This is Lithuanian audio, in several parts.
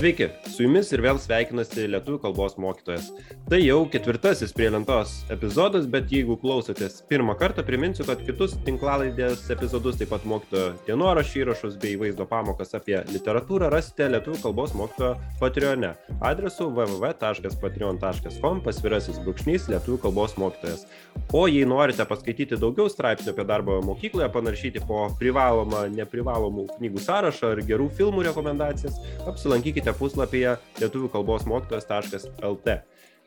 Sveiki, su jumis ir vėl sveikinasi Lietuvų kalbos mokytojas. Tai jau ketvirtasis prie lentos epizodas, bet jeigu klausotės pirmą kartą, priminsiu, kad kitus tinklalaidės epizodus, taip pat mokytojo dienorašį įrašus bei vaizdo pamokas apie literatūrą rasite Lietuvų kalbos mokytojo Patreone adresu www.patreon.com pasvirasis brūkšnys Lietuvų kalbos mokytojas. O jei norite paskaityti daugiau straipsnių apie darbą mokykloje, panaršyti po privalomą, neprivalomų knygų sąrašą ar gerų filmų rekomendacijas, apsilankykite puslapyje lietuvių kalbos mokytojas.lt.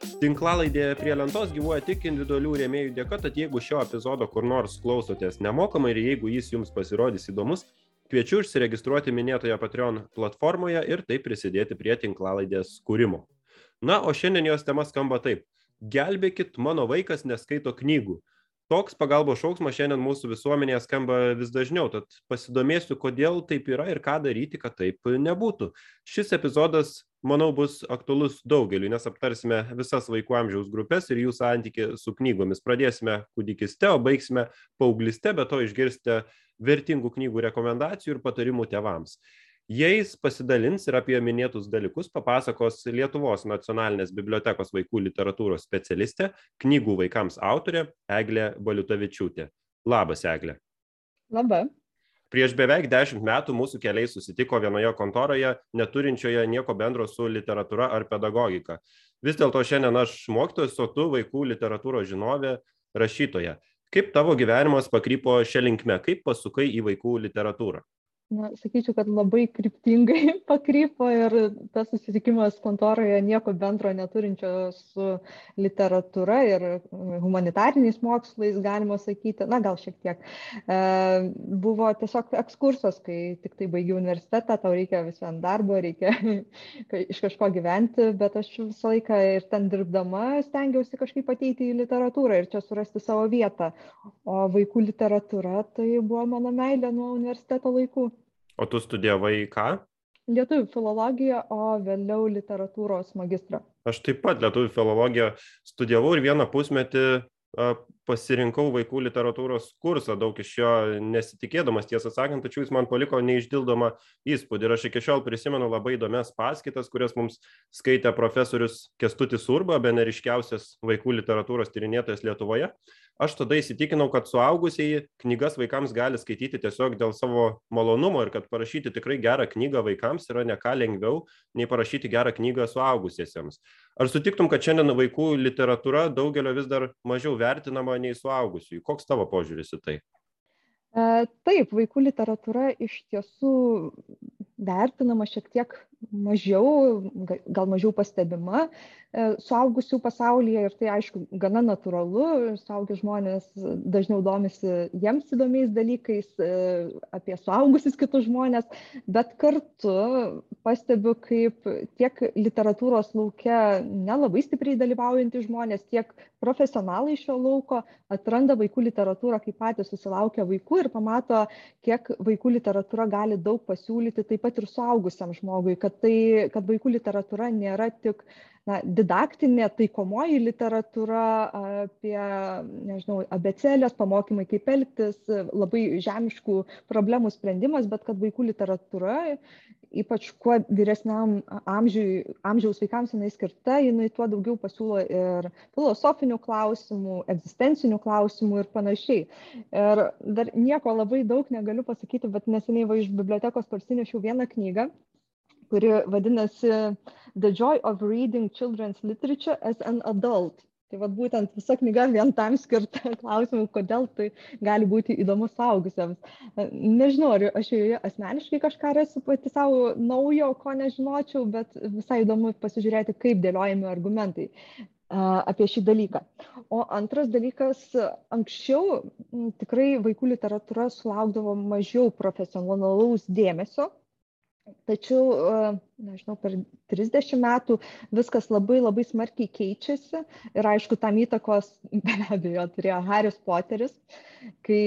Tinklalaidė prie lentos gyvuoja tik individualių rėmėjų dėka, tad jeigu šio epizodo kur nors klausotės nemokamai ir jeigu jis jums pasirodys įdomus, kviečiu užsiregistruoti minėtoje Patreon platformoje ir taip prisidėti prie tinklalaidės kūrimo. Na, o šiandien jos tema skamba taip. Gelbėkit, mano vaikas neskaito knygų. Toks pagalbos šauksmas šiandien mūsų visuomenėje skamba vis dažniau, tad pasidomėsiu, kodėl taip yra ir ką daryti, kad taip nebūtų. Šis epizodas, manau, bus aktualus daugeliu, nes aptarsime visas vaikų amžiaus grupės ir jų santyki su knygomis. Pradėsime kūdikiste, o baigsime paaugliste, bet to išgirsite vertingų knygų rekomendacijų ir patarimų tevams. Jais pasidalins ir apie minėtus dalykus papasakos Lietuvos nacionalinės bibliotekos vaikų literatūros specialistė, knygų vaikams autorė Eglė Baliutavičiūtė. Labas, Eglė. Labą. Prieš beveik dešimt metų mūsų keliai susitiko vienoje kontoroje, neturinčioje nieko bendro su literatūra ar pedagogika. Vis dėlto šiandien aš mokytojas, o tu vaikų literatūros žinovė, rašytoja. Kaip tavo gyvenimas pakrypo šią linkmę, kaip pasukai į vaikų literatūrą? Na sakyčiau kad labai kryptingai pakrypo ir tas susitikimas kontoroje nieko bendro neturinčio su literatūra ir humanitariniais mokslais galima sakyti. Na gal šiek tiek. E, buvo tiesiog ekskursas kai tik tai baigiau universitetą tau reikia vis vien darbo reikia iš kažko gyventi bet aš visą laiką ir ten dirbdama stengiausi kažkaip ateiti į literatūrą ir čia surasti savo vietą. O vaikų literatūra tai buvo mano meilė nuo universiteto laikų O tu studijavai ką? Lietuvių filologiją, o vėliau literatūros magistrą. Aš taip pat lietuvių filologiją studijavau ir vieną pusmetį pasirinkau vaikų literatūros kursą, daug iš jo nesitikėdamas, tiesą sakant, tačiau jis man paliko neišdildomą įspūdį. Ir aš iki šiol prisimenu labai įdomias paskaitas, kurias mums skaitė profesorius Kestutis Urba, beneriškiausias vaikų literatūros tyrinėtojas Lietuvoje aš tada įsitikinau kad suaugusieji knygas vaikams gali skaityti tiesiog dėl savo malonumo ir kad parašyti tikrai gerą knygą vaikams yra ne ką lengviau nei parašyti gerą knygą suaugusiesiems ar sutiktum kad šiandien vaikų literatūra daugelio vis dar mažiau vertinama nei suaugusiųjų koks tavo požiūris į tai? E, Taip, vaikų literatūra iš tiesų vertinama šiek tiek mažiau, gal mažiau pastebima, E, suaugusių pasaulyje ir tai aišku gana natūralu, suaugę žmonės dažniau domisi jiems įdomiais dalykais, e, apie suaugusius kitus žmonės, bet kartu pastebiu, kaip tiek literatūros laukia nelabai stipriai dalyvaujantys žmonės, tiek profesionalai šio lauko atranda vaikų literatūrą, kai patys susilaukia vaikų ir pamato, kiek vaikų literatūra gali daug pasiūlyti taip pat ir suaugusiam žmogui, kad, tai, kad vaikų literatūra nėra tik na didaktinė taikomoji literatūra apie nežinau abėcėlės pamokymai kaip elgtis labai žemiškų problemų sprendimas bet kad vaikų literatūra ypač kuo vyresniam amžiui amžiaus vaikams jinai skirta jinai tuo daugiau pasiūlo ir filosofinių klausimų egzistencinių klausimų ir panašiai. Ir dar nieko labai daug negaliu pasakyti bet neseniai va iš bibliotekos parsinešiau vieną knygą kuri vadinasi The Joy of Reading Children's Literature as an Adult. Tai vad būtent visa knyga vien tam skirta klausimui, kodėl tai gali būti įdomu suaugusiems. Nežinau, ar aš joje asmeniškai kažką rasiu pati savo naujo, ko nežinočiau, bet visai įdomu pasižiūrėti, kaip dėliojami argumentai apie šį dalyką. O antras dalykas, anksčiau tikrai vaikų literatūra sulaukdavo mažiau profesionalaus dėmesio tačiau nežinau per trisdešim metų viskas labai labai smarkiai keičiasi ir aišku tam įtakos be abejo turėjo haris poteris kai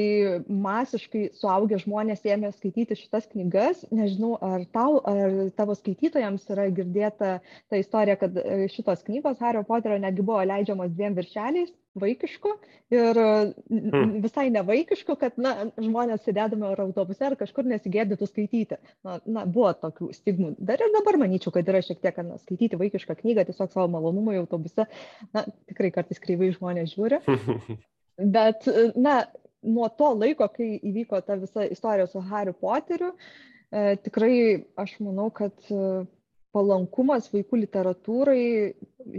masiškai suaugę žmonės ėmė skaityti šitas knygas. Nežinau ar tau ar tavo skaitytojams yra girdėta ta istorija kad šitos knygos hario poterio netgi buvo leidžiamos dviem viršeliais vaikiškų ir hmm. visai nevaikiškų, kad na, žmonės sėdėdami ar autobuse ar kažkur nesigėdytų skaityti. Na, na, buvo tokių stigmų. Dar ir dabar manyčiau, kad yra šiek tiek, na, skaityti vaikišką knygą tiesiog savo malonumui autobuse. Na, tikrai kartais kreivai žmonės žiūri. Bet, na, nuo to laiko, kai įvyko ta visa istorija su Harry Potteriu, e, tikrai aš manau, kad palankumas vaikų literatūrai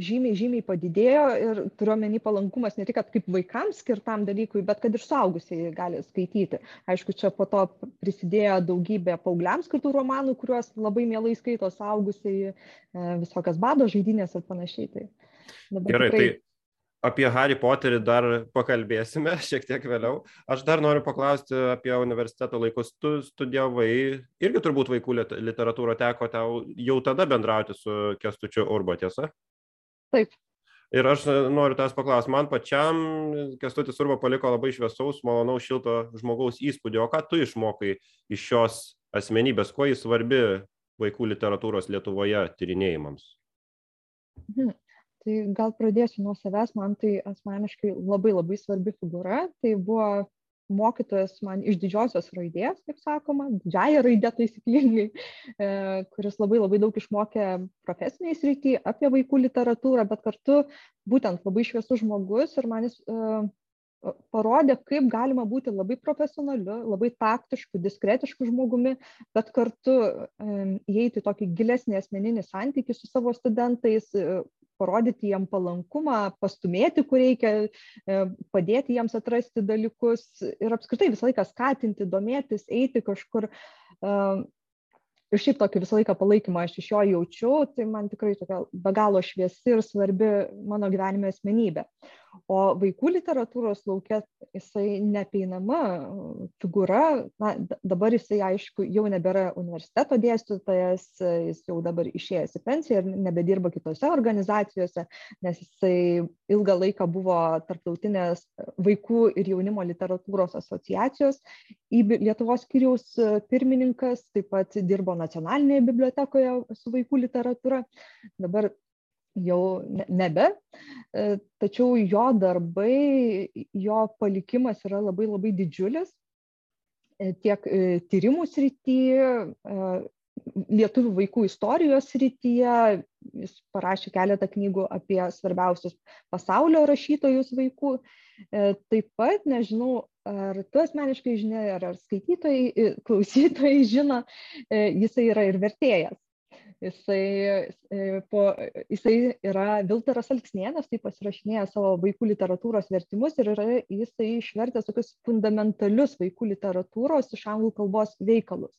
žymiai, žymiai padidėjo ir turiuomenį palankumas ne tik kaip vaikams skirtam dalykui, bet kad ir suaugusiai gali skaityti. Aišku, čia po to prisidėjo daugybė paaugliams skirtų romanų, kuriuos labai mielai skaito suaugusiai, e, visokias bado žaidynės ir panašiai. Tai Gerai, tikrai... tai apie Harry Potterį dar pakalbėsime šiek tiek vėliau. Aš dar noriu paklausti apie universiteto laikus. Tu studijavai, irgi turbūt vaikų literatūrą teko tau jau tada bendrauti su Kestučiu Urba, tiesa? Taip. Ir aš noriu tas paklausti, man pačiam Kestutis Urba paliko labai šviesaus, malonaus, šilto žmogaus įspūdį. O ką tu išmokai iš šios asmenybės, kuo jis svarbi vaikų literatūros Lietuvoje tyrinėjimams? Hmm tai gal pradėsiu nuo savęs, man tai asmeniškai labai labai svarbi figūra. Tai buvo mokytojas man iš didžiosios raidės, kaip sakoma, didžiąją raidę taisyklingai, e, kuris labai labai daug išmokė profesiniai srity apie vaikų literatūrą, bet kartu būtent labai šviesus žmogus ir man jis e, parodė, kaip galima būti labai profesionaliu, labai taktišku, diskretišku žmogumi, bet kartu įeiti tokį gilesnį asmeninį santykį su savo studentais, parodyti jiem palankumą, pastumėti, kur reikia, e, padėti jiems atrasti dalykus ir apskritai visą laiką skatinti, domėtis, eiti kažkur. E, ir šiaip tokį visą laiką palaikymą aš iš jo jaučiu, tai man tikrai tokia be galo šviesi ir svarbi mano gyvenime asmenybė o vaikų literatūros lauke jisai neapeinama figūra na dabar jisai aišku jau nebėra universiteto dėstytojas jis jau dabar išėjęs į pensiją ir nebedirba kitose organizacijose nes jisai ilgą laiką buvo tarptautinės vaikų ir jaunimo literatūros asociacijos ib lietuvos skyriaus pirmininkas taip pat dirbo nacionalinėje bibliotekoje su vaikų literatūra. Dabar jau nebe, e, tačiau jo darbai, jo palikimas yra labai labai didžiulis. E, tiek e, tyrimų srityje, lietuvių vaikų istorijos srityje, jis parašė keletą knygų apie svarbiausius pasaulio rašytojus vaikų. Taip pat, nežinau, ar tu asmeniškai žinai, ar, ar skaitytojai, klausytojai žino, jisai yra ir vertėjas jisai, e, po, jisai yra Viltaras Alksnienas, taip pasirašinėja savo vaikų literatūros vertimus ir yra jisai išvertęs tokius fundamentalius vaikų literatūros iš anglų kalbos veikalus.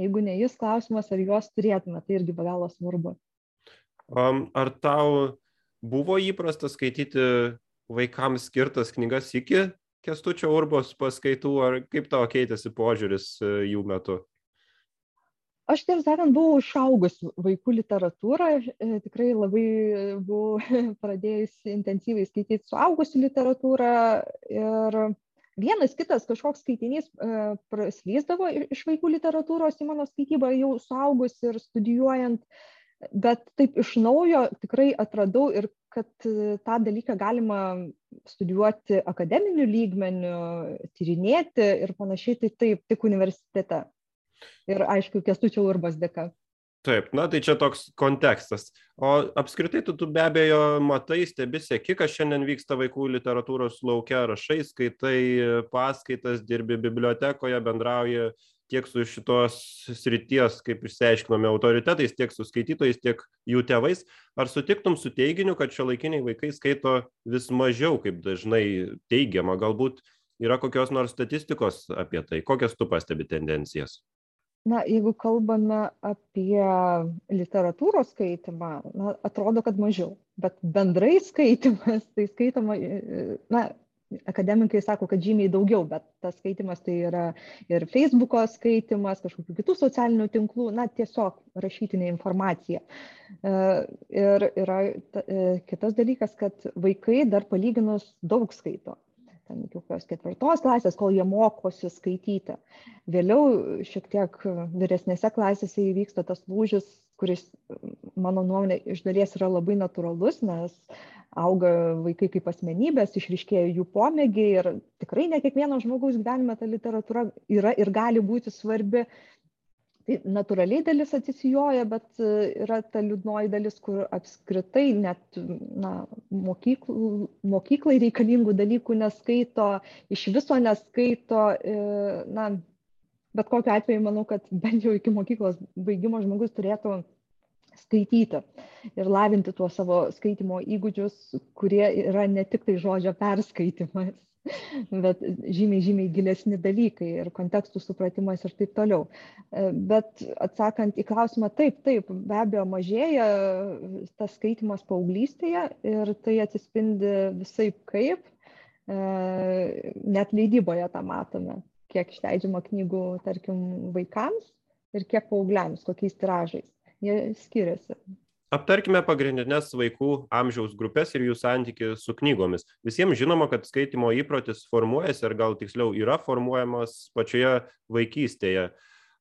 Jeigu ne jis klausimas, ar juos turėtume, tai irgi be galo svarbu. Um, ar tau buvo įprasta skaityti vaikams skirtas knygas iki Kestučio Urbos paskaitų, ar kaip tavo keitėsi požiūris e, jų metu? Aš tiesą sakant buvau išaugus vaikų literatūrą e, tikrai labai buvau pradėjusi intensyviai skaityti suaugusių literatūrą ir vienas kitas kažkoks skaitinys e, praslysdavo iš vaikų literatūros į mano skaitybą jau suaugus ir studijuojant, bet taip iš naujo tikrai atradau ir kad e, tą dalyką galima studijuoti akademiniu lygmeniu, tyrinėti ir panašiai, tai taip, tik universitete ir aišku, kestučio urbas dėka. Taip, na tai čia toks kontekstas. O apskritai tu, tu be abejo matai, stebi sėki, kas šiandien vyksta vaikų literatūros laukia, rašai, skaitai paskaitas, dirbi bibliotekoje, bendrauji tiek su šitos srities, kaip išsiaiškinome, autoritetais, tiek su skaitytojais, tiek jų tėvais. Ar sutiktum su teiginiu, kad šio laikiniai vaikai skaito vis mažiau, kaip dažnai teigiama, galbūt yra kokios nors statistikos apie tai, kokias tu pastebi tendencijas? Na jeigu kalbame apie literatūros skaitymą na atrodo kad mažiau bet bendrai skaitymas tai skaitoma na akademikai sako kad žymiai daugiau bet tas skaitymas tai yra ir feisbuko skaitymas kažkokių kitų socialinių tinklų na tiesiog rašytinė informacija. E, ir yra e, kitas dalykas kad vaikai dar palyginus daug skaito ten iki kokios ketvirtos klasės, kol jie mokosi skaityti. Vėliau šiek tiek vyresnėse klasėse įvyksta tas lūžis, kuris, mano nuomonė, iš dalies yra labai natūralus, nes auga vaikai kaip asmenybės, išriškėja jų pomėgiai ir tikrai ne kiekvieno žmogaus gyvenime ta literatūra yra ir gali būti svarbi. Tai natūraliai dalis atsisijoja, bet e, yra ta liūdnoji dalis, kur apskritai net na, mokyklų, mokyklai reikalingų dalykų neskaito, iš viso neskaito. E, na, bet kokiu atveju manau, kad bent jau iki mokyklos baigimo žmogus turėtų skaityti ir lavinti tuos savo skaitimo įgūdžius, kurie yra ne tik tai žodžio perskaitimas, bet žymiai, žymiai gilesni dalykai ir kontekstų supratimas ir taip toliau. Bet atsakant į klausimą, taip, taip, be abejo mažėja tas skaitimas paauglystėje ir tai atsispindi visai kaip, net leidyboje tą matome, kiek išleidžiama knygų, tarkim, vaikams ir kiek paaugliams, kokiais tiražais jie skiriasi. Aptarkime pagrindinės vaikų amžiaus grupės ir jų santykių su knygomis. Visiems žinoma, kad skaitimo įprotis formuojasi, ar gal tiksliau yra formuojamas pačioje vaikystėje.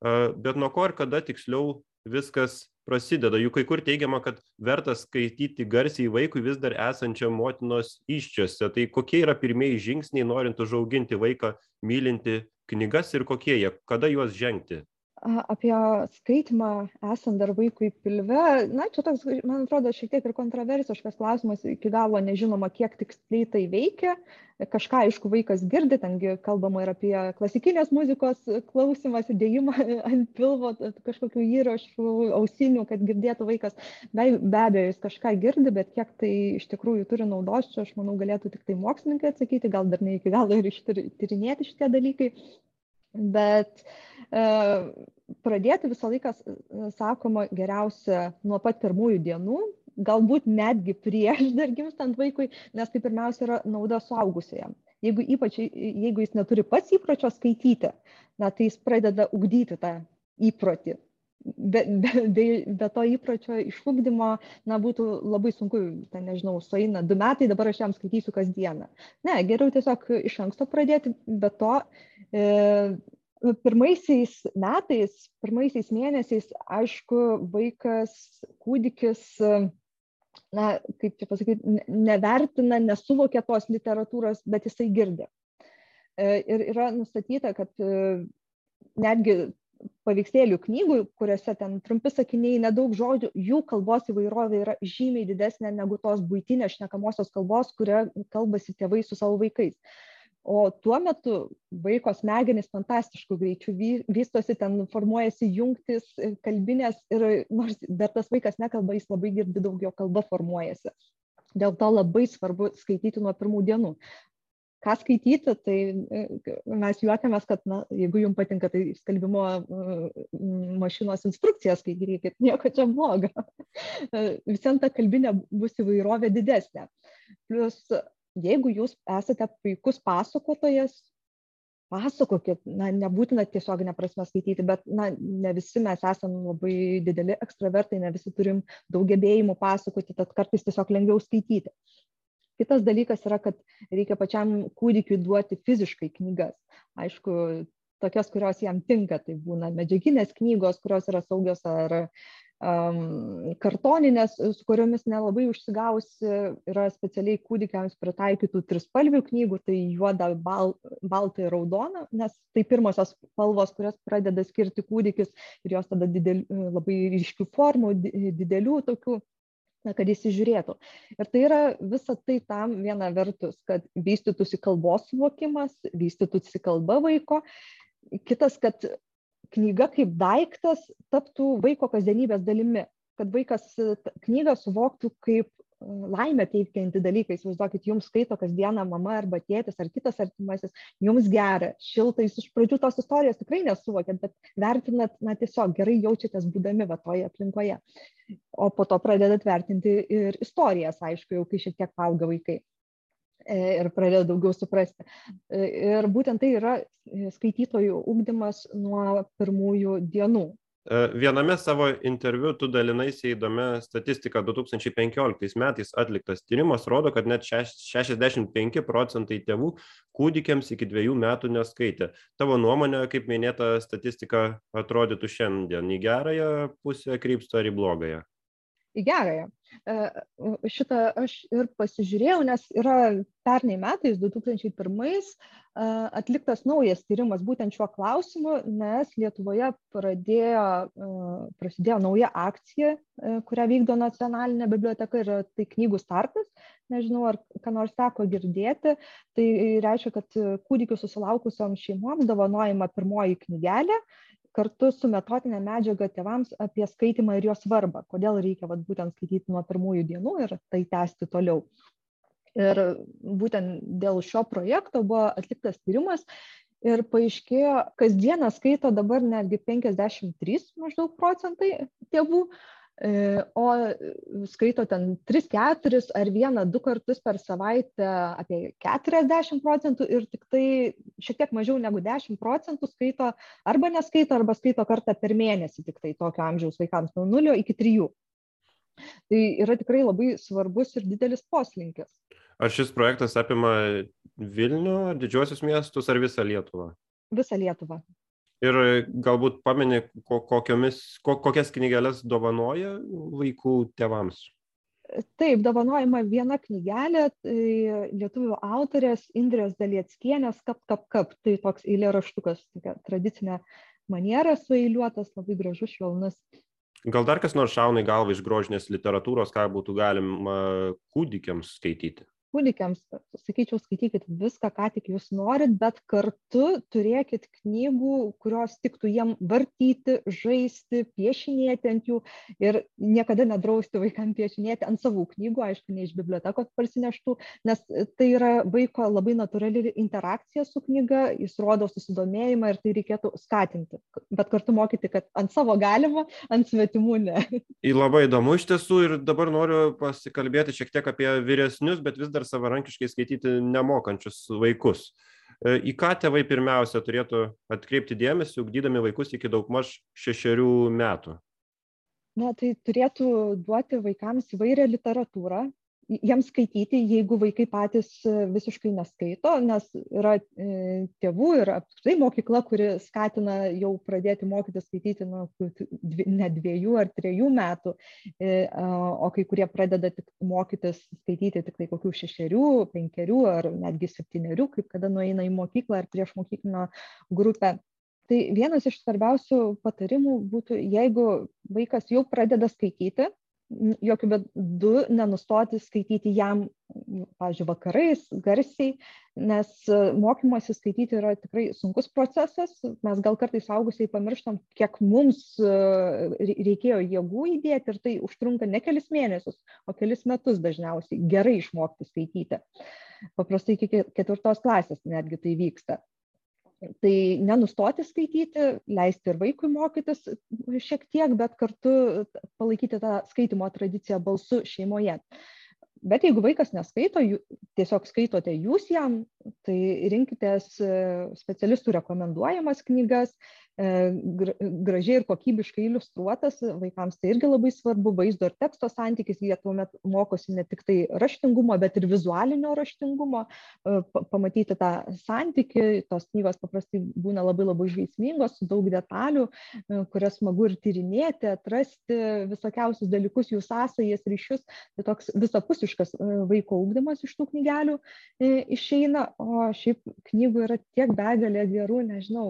Bet nuo ko ir kada tiksliau viskas prasideda. Juk kai kur teigiama, kad verta skaityti garsiai vaikui vis dar esančiam motinos iščiose. Tai kokie yra pirmieji žingsniai, norint užauginti vaiką mylinti knygas ir kokie jie, kada juos žengti? Apie skaitymą esant dar vaikui pilve, na, čia toks, man atrodo, šiek tiek ir kontroversiškas klausimas, iki galo nežinoma, kiek tiksliai tai veikia. Kažką, aišku, vaikas girdi, tengi kalbama ir apie klasikinės muzikos klausimas, įdėjimą ant pilvo kažkokių įrašų, ausinių, kad girdėtų vaikas. Be, be abejo, jis kažką girdi, bet kiek tai iš tikrųjų turi naudos, čia aš manau galėtų tik tai mokslininkai atsakyti, gal dar ne iki galo ir ištyrinėti šitie dalykai. Bet uh, pradėti visą laiką, sakoma, geriausia nuo pat pirmųjų dienų, galbūt netgi prieš dar gimstant vaikui, nes tai pirmiausia yra nauda suaugusiajam. Jeigu ypač, jeigu jis neturi pats įpročio skaityti, na, tai jis pradeda ugdyti tą įprotį. Be, be, be, be to įpročio išugdymo, na, būtų labai sunku, ten, nežinau, sueina du metai, dabar aš jam skaitysiu kasdieną. Ne, geriau tiesiog iš anksto pradėti, bet to e, pirmaisiais metais, pirmaisiais mėnesiais, aišku, vaikas, kūdikis, na, kaip čia pasakyti, nevertina, nesuvokia tos literatūros, bet jisai girdi. E, ir yra nustatyta, kad e, netgi paveikslėlių knygų, kuriuose ten trumpi sakiniai, nedaug žodžių, jų kalbos įvairovė yra žymiai didesnė negu tos būtinės šnekamosios kalbos, kuria kalbasi tėvai su savo vaikais o tuo metu vaiko smegenys fantastišku greičiu vystosi ten formuojasi jungtys e, kalbinės ir nors dar tas vaikas nekalba jis labai girdi daug jo kalba formuojasi dėl to labai svarbu skaityti nuo pirmų dienų ką skaityti, tai e, mes juokiamės, kad na, jeigu jums patinka, tai skalbimo mašinos instrukcijas skaitykit, nieko čia blogo. Visiems ta kalbinė bus įvairovė didesnė. Plus jeigu jūs esate puikus pasakotojas, pasakokit, na, nebūtina tiesioginę prasme skaityti, bet, na, ne visi mes esame labai dideli ekstravertai, ne visi turim daug gebėjimų pasakoti, tad kartais tiesiog lengviau skaityti. Kitas dalykas yra, kad reikia pačiam kūdikiui duoti fiziškai knygas. Aišku, tokias, kurios jam tinka, tai būna medžiaginės knygos, kurios yra saugios ar kartoninės, su kuriomis nelabai užsigausi, yra specialiai kūdikiams pritaikytų trispalvių knygų, tai juoda, bal, balta ir raudona, nes tai pirmosios spalvos, kurias pradeda skirti kūdikis ir jos tada didel, labai ryškių formų, didelių tokių na, kad įsižiūrėtų. Ir tai yra visa tai tam viena vertus, kad vystytųsi kalbos suvokimas, vystytųsi kalba vaiko, kitas, kad knyga kaip daiktas taptų vaiko kasdienybės dalimi, kad vaikas e, knygą suvoktų kaip e, laimę teikianti dalykai. Įsivaizduokit, jums skaito kasdieną mama arba tėtis ar kitas artimasis, jums gera, šiltai, iš pradžių tos istorijos tikrai nesuvokėt, bet vertinat, na tiesiog gerai jaučiatės būdami va toje aplinkoje. O po to pradedat vertinti ir istorijas, aišku, jau kai šiek tiek auga vaikai. E, ir pradeda daugiau suprasti. E, ir būtent tai yra skaitytojų ugdymas nuo pirmųjų dienų. E, viename savo interviu tu dalinaisi įdomią statistiką 2015 metais atliktas tyrimas rodo, kad net 65 procentai tėvų kūdikiams iki dviejų metų neskaitė. Tavo nuomonė, kaip minėta statistika, atrodytų šiandien į gerąją pusę krypsta ar į blogąją? Į gerąją. E, šitą aš ir pasižiūrėjau, nes yra pernai metais, 2001, e, atliktas naujas tyrimas būtent šiuo klausimu, nes Lietuvoje pradėjo, e, prasidėjo nauja akcija, kurią vykdo nacionalinė biblioteka ir tai knygų startas. Nežinau, ar ką nors teko girdėti. Tai reiškia, kad kūdikių susilaukusiam šeimoms dovanojama pirmoji knygelė kartu su metodine medžiaga tėvams apie skaitymą ir jo svarbą, kodėl reikia vat, būtent skaityti nuo pirmųjų dienų ir tai tęsti toliau. Ir būtent dėl šio projekto buvo atliktas tyrimas ir paaiškėjo, kasdieną skaito dabar netgi 53 maždaug procentai tėvų, o skaito ten 3, 4 ar vieną, du kartus per savaitę apie 40 procentų ir tik tai šiek tiek mažiau negu 10 procentų skaito arba neskaito, arba skaito kartą per mėnesį tik tai tokio amžiaus vaikams nuo 0 iki 3. Tai yra tikrai labai svarbus ir didelis poslinkis. Ar šis projektas apima Vilnių, didžiosius miestus ar visą Lietuvą? Visą Lietuvą ir galbūt pameni, kokiomis, kokias knygelės dovanoja vaikų tėvams. Taip, dovanojama viena knygelė, tai lietuvių autorės Indrės Dalieckienės Kap Kap Kap, tai toks eilėraštukas, tokia tradicinė maniera sueiliuotas, labai gražus, švelnus. Gal dar kas nors šauna į galvą iš grožinės literatūros, ką būtų galima kūdikiams skaityti? Kūdikiams sakyčiau skaitykit viską ką tik jūs norit bet kartu turėkit knygų kurios tiktų jiem vartyti žaisti piešinėti ant jų ir niekada nedrausti vaikam piešinėti ant savų knygų aišku ne iš bibliotekos parsineštų nes tai yra vaiko labai natūrali interakcija su knyga jis rodo susidomėjimą ir tai reikėtų skatinti. Bet kartu mokyti kad ant savo galima ant svetimų ne. Labai įdomu iš tiesų ir dabar noriu pasikalbėti šiek tiek apie vyresnius bet vis dar dar savarankiškai skaityti nemokančius vaikus. E, į ką tėvai pirmiausia turėtų atkreipti dėmesį, ugdydami vaikus iki daugmaž šešerių metų? Na, tai turėtų duoti vaikams įvairią literatūrą, jiems skaityti, jeigu vaikai patys e, visiškai neskaito, nes yra e, tėvų ir apskritai mokykla, kuri skatina jau pradėti mokyti skaityti nuo ne dviejų ar trejų metų, e, o kai kurie pradeda tik mokytis skaityti tik tai kokių šešerių, penkerių ar netgi septyniarių, kaip kada nueina į mokyklą ar prieš mokyklinio grupę. Tai vienas iš svarbiausių patarimų būtų, jeigu vaikas jau pradeda skaityti, jokių būdų nenustoti skaityti jam, pavyzdžiui, vakarais garsiai, nes e, mokymosi skaityti yra tikrai sunkus procesas. Mes gal kartais augusiai pamirštam, kiek mums e, reikėjo jėgų įdėti ir tai užtrunka ne kelis mėnesius, o kelis metus dažniausiai gerai išmokti skaityti. Paprastai iki ketvirtos klasės netgi tai vyksta tai nenustoti skaityti leisti ir vaikui mokytis šiek tiek bet kartu palaikyti tą skaitymo tradiciją balsu šeimoje. Bet jeigu vaikas neskaito tiesiog skaitote jūs jam tai rinkitės e, specialistų rekomenduojamas knygas gražiai ir kokybiškai iliustruotas. Vaikams tai irgi labai svarbu. Vaizdo ir teksto santykis jie tuomet mokosi ne tik tai raštingumo bet ir vizualinio raštingumo e, pamatyti tą santykį. Tos knygos paprastai būna labai labai žaismingos su daug detalių kurias smagu ir tyrinėti atrasti visokiausius dalykus jų sąsajas ryšius. Tai toks visapusiškas vaiko ugdymas iš tų knygelių išeina. O šiaip knygų yra tiek begalė gerų, nežinau,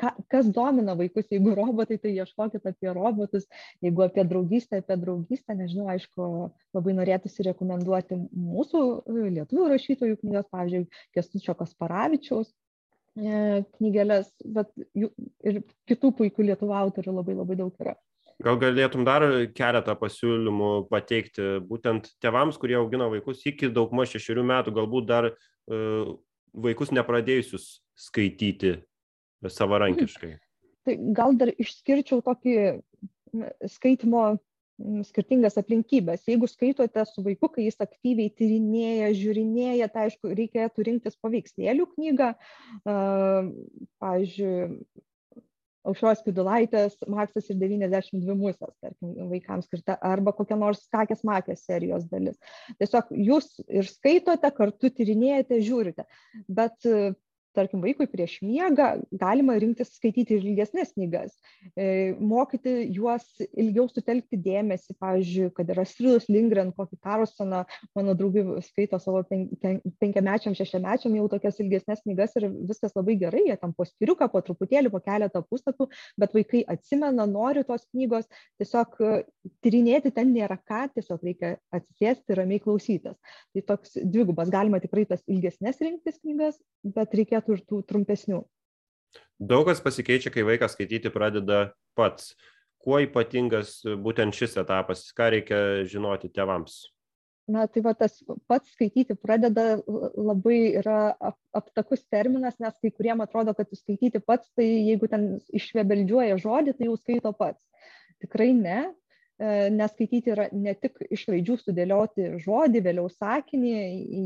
ka, kas domina vaikus, jeigu robotai, tai ieškokit apie robotus, jeigu apie draugystę, apie draugystę, nežinau, aišku, labai norėtųsi rekomenduoti mūsų e, lietuvių rašytojų knygas, pavyzdžiui, Kestučio Kasparavičiaus e, knygelės, bet jų, ir kitų puikių lietuvių autorių labai labai daug yra. Gal galėtum dar keletą pasiūlymų pateikti būtent tėvams, kurie augina vaikus iki daugmaž šešių metų, galbūt dar uh, vaikus nepradėjusius skaityti savarankiškai? Tai gal dar išskirčiau tokį skaitimo skirtingas aplinkybės. Jeigu skaitote su vaiku, kai jis aktyviai tyrinėja, žiūrinėja, tai aišku, reikėtų rinktis paveikslėlių knygą. Pavyzdžiui, aušros pidulaitės maksas ir 92 musės, tarkim, vaikams skirta, arba kokia nors kakės makės serijos dalis. Tiesiog jūs ir skaitote, kartu tyrinėjate, žiūrite. Bet tarkim vaikui prieš miegą galima rinktis skaityti ir ilgesnes knygas e, mokyti juos ilgiau sutelkti dėmesį pavyzdžiui kad ir astridus lindgren kokį karlsoną mano draugai skaito savo pen, pen, penkiamečiam šešiamečiam jau tokias ilgesnes knygas ir viskas labai gerai jie ten po skyriuką po truputėlį po keletą puslapių bet vaikai atsimena nori tos knygos tiesiog e, tyrinėti ten nėra ką tiesiog reikia atsisėsti ramiai klausytis. Tai toks dvigubas galima tikrai tas ilgesnes rinktis knygas bet reikėtų metų ir tų trumpesnių. Daug kas pasikeičia, kai vaikas skaityti pradeda pats. Kuo ypatingas būtent šis etapas, ką reikia žinoti tėvams? Na, tai va tas pats skaityti pradeda labai yra aptakus terminas, nes kai kuriem atrodo, kad skaityti pats, tai jeigu ten išvebeldžiuoja žodį, tai jau skaito pats. Tikrai ne, nes skaityti yra ne tik iš raidžių sudėlioti žodį, vėliau sakinį,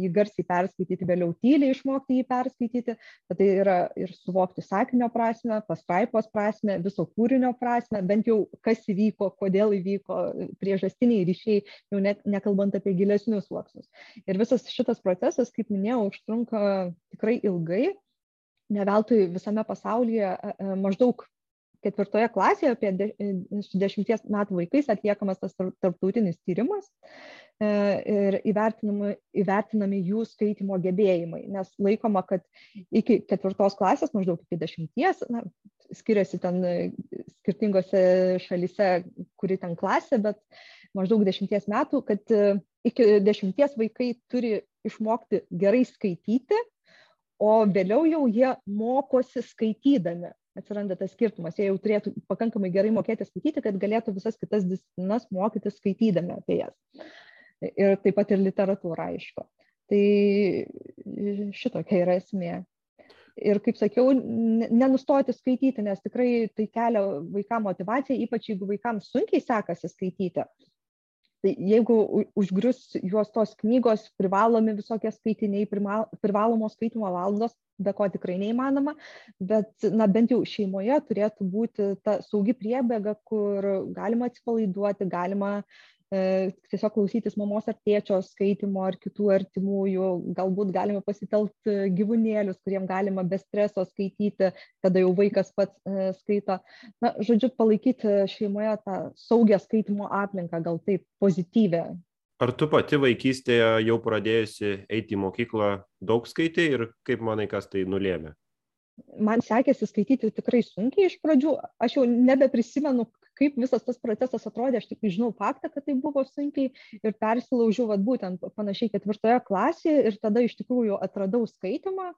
jį garsiai perskaityti, vėliau tyliai išmokti jį perskaityti, bet tai yra ir suvokti sakinio prasme, pastraipos prasme, viso kūrinio prasme, bent jau kas įvyko, kodėl įvyko, priežastiniai ryšiai, jau net nekalbant apie gilesnius sluoksnius. Ir visas šitas procesas, kaip minėjau, užtrunka tikrai ilgai. Ne veltui visame pasaulyje e, e, maždaug ketvirtoje klasėje apie de, su dešimties metų vaikais atliekamas tas tarptautinis tyrimas e, ir įvertinami, įvertinami jų skaitimo gebėjimai, nes laikoma, kad iki ketvirtos klasės, maždaug iki dešimties, na, skiriasi ten skirtingose šalise, kuri ten klasė, bet maždaug dešimties metų, kad e, iki dešimties vaikai turi išmokti gerai skaityti, o vėliau jau jie mokosi skaitydami atsiranda tas skirtumas. Jie jau turėtų pakankamai gerai mokėti skaityti, kad galėtų visas kitas disciplinas mokyti skaitydami apie jas. Ir taip pat ir literatūra, aišku. Tai šitokia yra esmė. Ir kaip sakiau, nenustoti skaityti, nes tikrai tai kelia vaikams motivaciją, ypač jeigu vaikams sunkiai sekasi skaityti. Tai jeigu užgrius juos tos knygos, privalomi visokie skaitiniai, privalomos skaitimo valandos, be ko tikrai neįmanoma, bet na, bent jau šeimoje turėtų būti ta saugi priebėga, kur galima atsipalaiduoti, galima e, tiesiog klausytis mamos ar tėčio skaitimo ar kitų artimųjų, galbūt galima pasitelkti gyvūnėlius, kuriem galima be streso skaityti, kada jau vaikas pats e, skaito. Na, žodžiu, palaikyti šeimoje tą saugią skaitimo aplinką, gal taip pozityvę, Ar tu pati vaikystėje jau pradėjusi eiti į mokyklą daug skaitai ir kaip manai, kas tai nulėmė? Man sekėsi skaityti tikrai sunkiai iš pradžių. Aš jau nebeprisimenu, kaip visas tas procesas atrodė, aš tik žinau faktą, kad tai buvo sunkiai ir persilaužiau, vad būtent panašiai ketvirtoje klasėje ir tada iš tikrųjų atradau skaitimą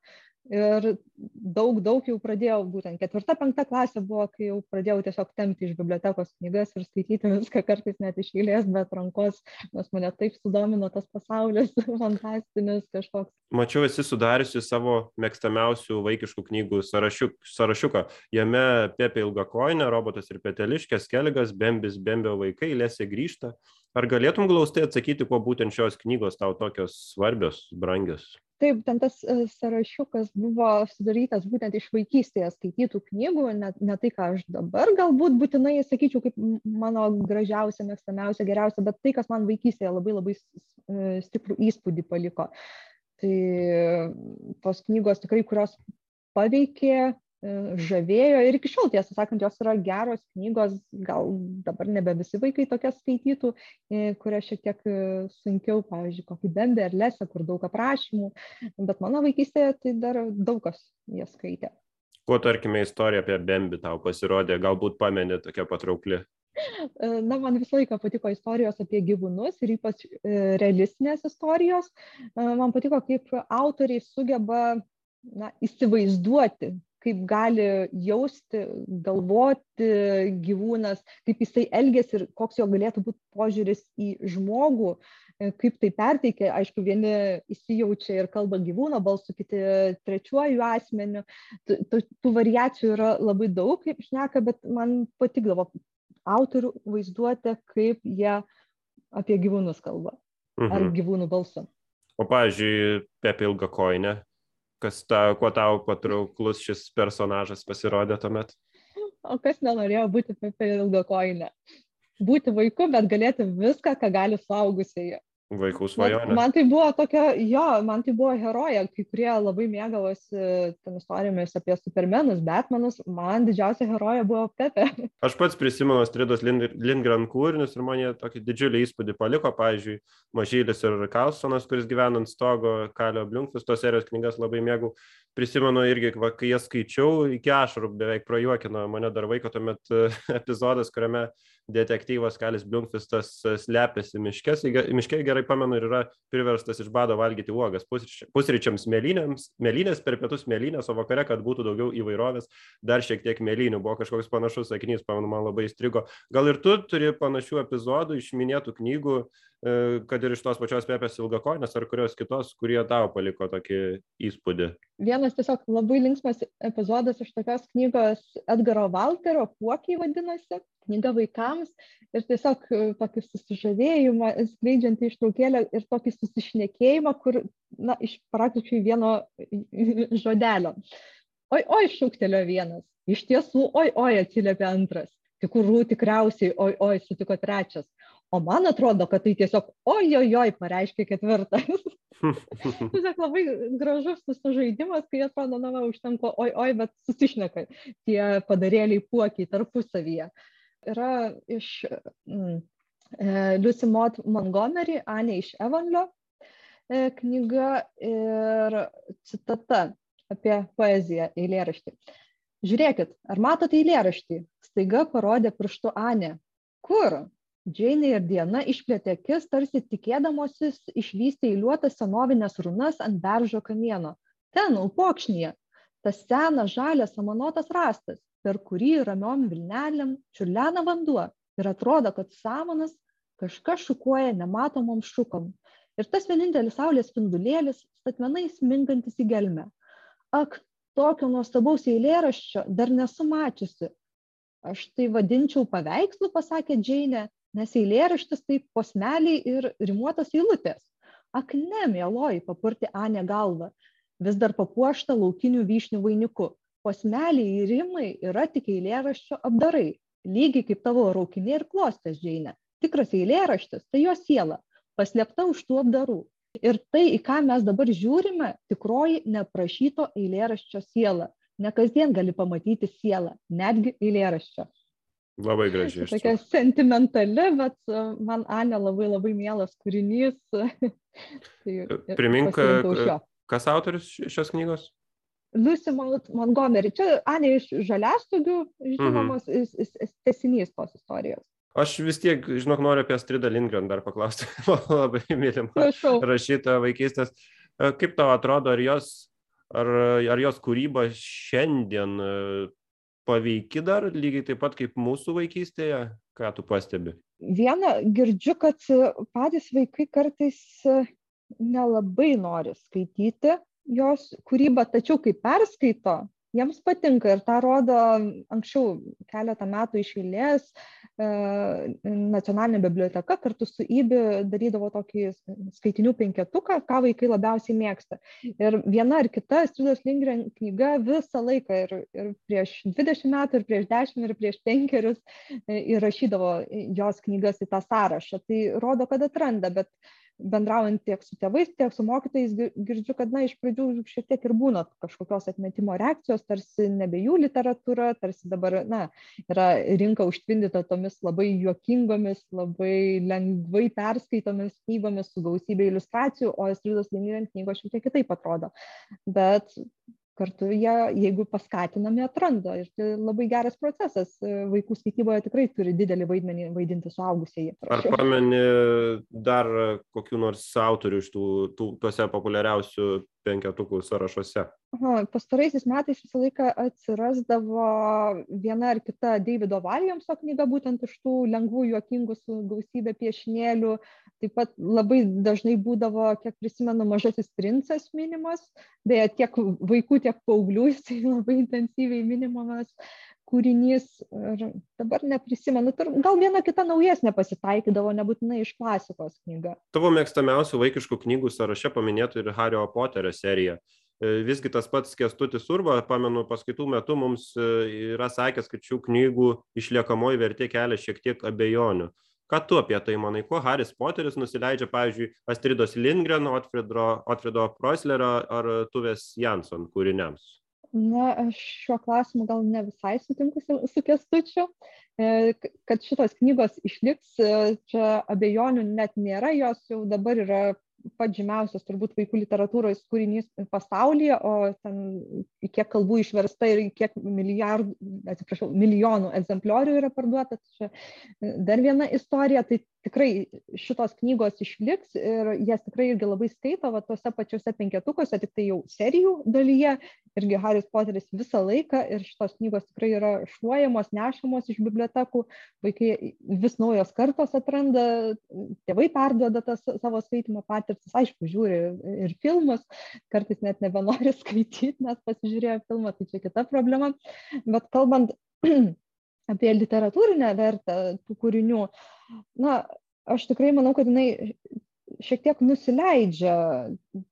ir daug, daug jau pradėjau, būtent ketvirta, penkta klasė buvo, kai jau pradėjau tiesiog tempti iš bibliotekos knygas ir skaityti viską kartais net iš eilės, bet rankos, nes mane taip sudomino tas pasaulis, fantastinis kažkoks. Mačiau, esi sudariusi savo mėgstamiausių vaikiškų knygų sąrašiuk, sąrašiuką. Jame Pepė Ilgakoinė, Robotas ir Peteliškės, Keligas, Bembis, Bembio vaikai, Lėsė grįžta. Ar galėtum glaustai atsakyti, kuo būtent šios knygos tau tokios svarbios, brangios? taip ten tas e, sąrašiukas buvo sudarytas būtent iš vaikystėje skaitytų knygų ne ne tai ką aš dabar galbūt būtinai sakyčiau kaip mano gražiausia mėgstamiausia geriausia bet tai kas man vaikystėje labai labai e, stiprų įspūdį paliko tai tos knygos tikrai kurios paveikė žavėjo ir iki šiol, tiesą sakant, jos yra geros knygos, gal dabar nebe visi vaikai tokias skaitytų, e, kurias šiek tiek e, sunkiau, pavyzdžiui, kokį Bembį ar Lesę, kur daug aprašymų, bet mano vaikystėje tai dar daug kas jas skaitė. Kuo, tarkime, istorija apie Bembį tau pasirodė, galbūt pamenė tokia patraukli? E, na, man visą laiką patiko istorijos apie gyvūnus ir ypač realistinės istorijos. Man patiko, kaip autoriai sugeba na, įsivaizduoti kaip gali jausti, galvoti gyvūnas, kaip jisai elgesi ir koks jo galėtų būti požiūris į žmogų, e, kaip tai perteikia. Aišku, vieni įsijaučia ir kalba gyvūno balsu, kiti trečiuoju asmeniu. Tų, tų variacijų yra labai daug, kaip šneka, bet man patikdavo autorių vaizduoti, kaip jie apie gyvūnus kalba. Mhm. Ar gyvūnų balsu. O, pavyzdžiui, Pepė Ilgakoinė, kas ta, kuo tau patrauklus šis personažas pasirodė tuomet? o kas nenorėjo būti Pepė ilgakoinė? Būti vaiku, bet galėti viską, ką gali suaugusieji. Vaikų svajonė. Man, tai buvo tokia, jo, man tai buvo heroja, kai kurie labai mėgavosi ten istorijomis apie supermenus, Batmanus, man didžiausia heroja buvo Pepe. Aš pats prisimenu Stridos Lindgren kūrinius ir man jie tokį didžiulį įspūdį paliko, pavyzdžiui, Mažylis ir Kalsonas, kuris gyvena ant stogo, Kalio Bliunkvis, tos serijos knygas labai mėgau. Prisimenu irgi, va, kai jas skaičiau, iki ašarų beveik prajuokino mane dar vaiko tuomet epizodas, kuriame detektyvas Kalis Bliunkvistas slepiasi miškės, miške gerai pamenu ir yra priverstas iš bado valgyti uogas pusryčiams mėlynės, per pietus mėlynės, o vakare, kad būtų daugiau įvairovės, dar šiek tiek mėlynių. Buvo kažkoks panašus sakinys, pamenu, man labai įstrigo. Gal ir tu turi panašių epizodų iš minėtų knygų, e, kad ir iš tos pačios Pepės Ilgakonės ar kurios kitos, kurie tau paliko tokį įspūdį? Vienas tiesiog labai linksmas epizodas iš tokios knygos Edgaro Valterio, Puokiai vadinasi knyga vaikams ir tiesiog e, tokį susižavėjimą, skleidžiantį ištraukėlę ir tokį susišnekėjimą, kur, na, iš praktiškai vieno žodelio. Oi, oi, šūktelio vienas. Iš tiesų, oi, oi, atsiliepia antras. Tikrų tikriausiai, oi, oi, sutiko trečias. O man atrodo, kad tai tiesiog oi, pareiškia ketvirtas. Tiesiog labai gražus susižaidimas, kai atrodo, na, va, užtenka oi, bet susišneka tie padarėliai puokiai tarpusavyje yra iš mm, e, Lucy Mott Montgomery, Anė iš Evanlio e, knyga ir citata apie poeziją, eilėraštį. Žiūrėkit, ar matote eilėraštį? Staiga parodė pirštu Anė. Kur? Džeinė ir Diena išplėtė akis, tarsi tikėdamosis išvysti eiliuotas senovinės runas ant beržo kamieno. Ten, upokšnyje, tas senas žalias samanotas rastas per kurį ramiom vilnelėm čiurlena vanduo ir atrodo, kad samanas kažkas šukuoja nematomom šukom. Ir tas vienintelis saulės spindulėlis statmenai smingantis į gelmę. Ak, tokio nuostabaus eilėraščio dar nesu mačiusi. Aš tai vadinčiau paveikslu, pasakė Džeinė, nes eilėraštis tai posmeliai ir rimuotas eilutės. Ak ne, mieloji, papurti Anė galvą, vis dar papuošta laukinių vyšnių vainiku. Posmeliai rimai yra tik eilėraščio apdarai. Lygiai kaip tavo raukiniai ir klostės džeine tikras eilėraštis tai jo siela paslėpta už tų apdarų. Ir tai į ką mes dabar žiūrime tikroji neprašyto eilėraščio siela. Ne kasdien gali pamatyti sielą netgi eilėraščio Labai gražiai. Tokia sentimentali, bet e, man Anė labai labai mielas kūrinys. tai Primink, kas autorius šios knygos? Lucy Montgomery. Čia Anė iš žaliastugių žinomas mhm. tesinys tos istorijos. Aš vis tiek, žinok, noriu apie Stridą Lindgren dar paklausti. labai mylimą rašytoją vaikystės. E, kaip tau atrodo, ar jos, ar, ar jos kūryba šiandien e, paveiki dar lygiai taip pat kaip mūsų vaikystėje? Ką tu pastebi? Viena, girdžiu, kad patys vaikai kartais nelabai nori skaityti jos kūrybą, tačiau kai perskaito, jiems patinka ir tą rodo anksčiau keletą metų iš eilės e, nacionalinė biblioteka kartu su IBI darydavo tokį skaitinių penketuką, ką vaikai labiausiai mėgsta. Ir viena ar kita Stridos Lindgren knyga visą laiką ir, ir prieš 20 metų, ir prieš 10, ir prieš 5 e, įrašydavo jos knygas į tą sąrašą. Tai rodo, kad atranda, bet bendraujant tiek su tėvais, tiek su mokytais, girdžiu, kad, na, iš pradžių šiek tiek ir būna kažkokios atmetimo reakcijos, tarsi nebe jų literatūra, tarsi dabar, na, yra rinka užtvindyta tomis labai juokingomis, labai lengvai perskaitomis knygomis su gausybė iliustracijų, o Estridos Lindgren knygos šiek tiek kitaip atrodo. Bet kartu jie, jeigu paskatinami, atranda. Ir tai labai geras procesas. Vaikų skaityboje tikrai turi didelį vaidmenį vaidinti suaugusieji. Ar pameni dar kokiu nors autorių iš tų, tų tuose populiariausių penketukų sąrašuose? Pastaraisiais metais visą laiką atsirasdavo viena ar kita Davido Valjamso knyga, būtent iš tų lengvų, juokingų su gausybė piešinėlių. Taip pat labai dažnai būdavo, kiek prisimenu, mažasis princas minimas, beje, tiek vaikų, tiek paauglių jisai labai intensyviai minimamas kūrinys ir dabar neprisimenu, gal viena kita naujesnė pasitaikydavo, nebūtinai iš klasikos knyga. Tavo mėgstamiausių vaikiškų knygų sąraše paminėtų ir Hario Poterio serija. visgi tas pats Kestutis Urba, pamenu, paskaitų metu mums yra sakęs, kad šių knygų išliekamoji vertė kelia šiek tiek abejonių. Ką tu apie tai manai, kuo Haris Poteris nusileidžia, pavyzdžiui, Astridos Lindgren, Otfrido, Otfrido Proislerio ar Tuvės Jansson kūriniams? Na, aš šiuo klausimu gal ne visai sutinku su, Kestučiu. E, kad šitos knygos išliks, e, čia abejonių net nėra, jos jau dabar yra pats žymiausias turbūt vaikų literatūros kūrinys pasaulyje, o ten kiek kalbų išversta ir kiek milijardų, atsiprašau, milijonų egzempliorių yra parduota. Tai čia dar viena istorija, tai tikrai šitos knygos išliks ir jas tikrai irgi labai skaito, va tuose pačiuose penketukuose, tik tai jau serijų dalyje, irgi Haris Poteris visą laiką ir šitos knygos tikrai yra šluojamos, nešamos iš bibliotekų, vaikai vis naujos kartos atranda, tėvai perduoda tas savo skaitimo patirtis, aišku, žiūri ir filmus, kartais net nebenori skaityti, nes pasižiūrėjo filmą, tai čia kita problema, bet kalbant apie literatūrinę vertę tų kūrinių, na, aš tikrai manau, kad jinai šiek tiek nusileidžia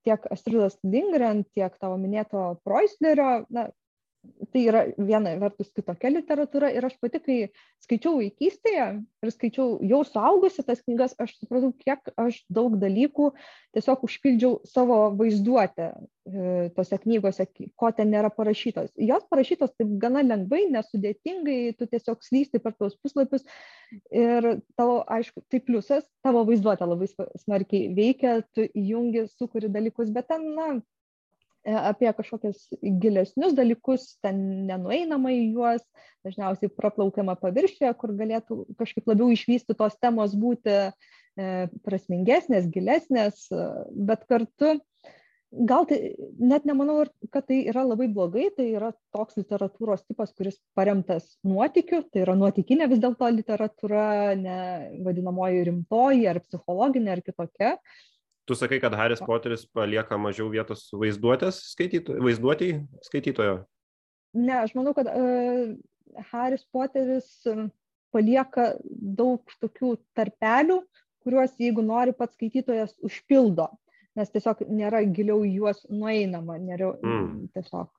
tiek Astridos Lindgren, tiek tavo minėto Proislerio, na, tai yra viena vertus kitokia literatūra ir aš pati, kai skaičiau vaikystėje ir skaičiau jau suaugusi tas knygas, aš supratau, kiek aš daug dalykų tiesiog užpildžiau savo vaizduotę e, tose knygose, ko ten nėra parašytos. Jos parašytos taip gana lengvai, nesudėtingai, tu tiesiog slysti per tos puslapius ir tavo, aišku, tai pliusas, tavo vaizduotė labai smarkiai veikia, tu įjungi, sukuri dalykus, bet ten, na, apie kažkokius gilesnius dalykus, ten nenueinama į juos, dažniausiai praplaukiama paviršė, kur galėtų kažkaip labiau išvysti tos temos būti e, prasmingesnės, gilesnės, bet kartu gal tai net nemanau, kad tai yra labai blogai, tai yra toks literatūros tipas, kuris paremtas nuotikiu, tai yra nuotikinė vis dėlto literatūra, ne vadinamoji rimtoji ar psichologinė ar kitokia. Tu sakai, kad Haris Poteris palieka mažiau vietos vaizduotės skaityto, vaizduotėjai skaitytojo? Ne, aš manau, kad uh, Haris Poteris palieka daug tokių tarpelių, kuriuos, jeigu nori, pats skaitytojas užpildo, nes tiesiog nėra giliau juos nueinama, nėra mm. tiesiog.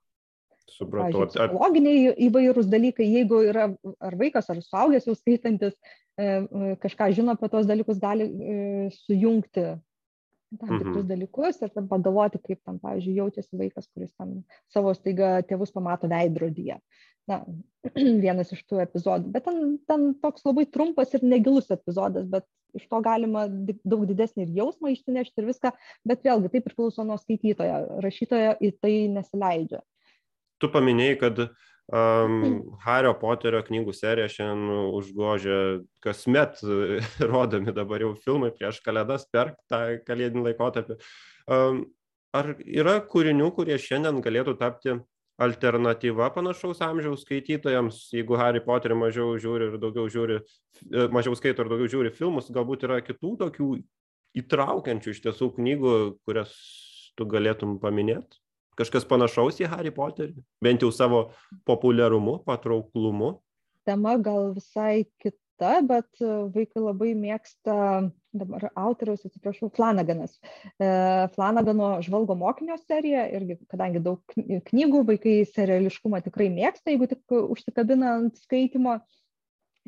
Supratau. Psichologiniai įvairūs dalykai, jeigu yra ar vaikas, ar suaugęs jau skaitantis, e, kažką žino apie tos dalykus, gali e, sujungti tam tikrus dalykus ir tam pagalvoti, kaip tam, pavyzdžiui, jaučiasi vaikas, kuris tam savo staiga tėvus pamato veidrodyje. Na, vienas iš tų epizodų. Bet ten, ten toks labai trumpas ir negilus epizodas, bet iš to galima daug didesnį ir jausmą išsinešti ir viską, bet vėlgi tai priklauso nuo skaitytojo. Rašytojo į tai nesileidžia. Tu paminėjai, kad uh, Um, Hario Poterio knygų serija šiandien užgožia kasmet rodomi dabar jau filmai prieš kalėdas per tą kalėdinį laikotarpį. Um, ar yra kūrinių, kurie šiandien galėtų tapti alternatyva panašaus amžiaus skaitytojams, jeigu Harry Potterį mažiau žiūri ir daugiau žiūri, e, mažiau skaito ir daugiau žiūri filmus, galbūt yra kitų tokių įtraukiančių iš tiesų knygų, kurias tu galėtum paminėti? Kažkas panašaus į Harry Potterį, bent jau savo populiarumu, patrauklumu? Tema gal visai kita, bet e, vaikai labai mėgsta, dabar autoriaus, atsiprašau, Flanaganas. E, Flanagano žvalgo mokinio serija, irgi, kadangi daug knygų, vaikai seriališkumą tikrai mėgsta, jeigu tik užsikabina ant skaitimo.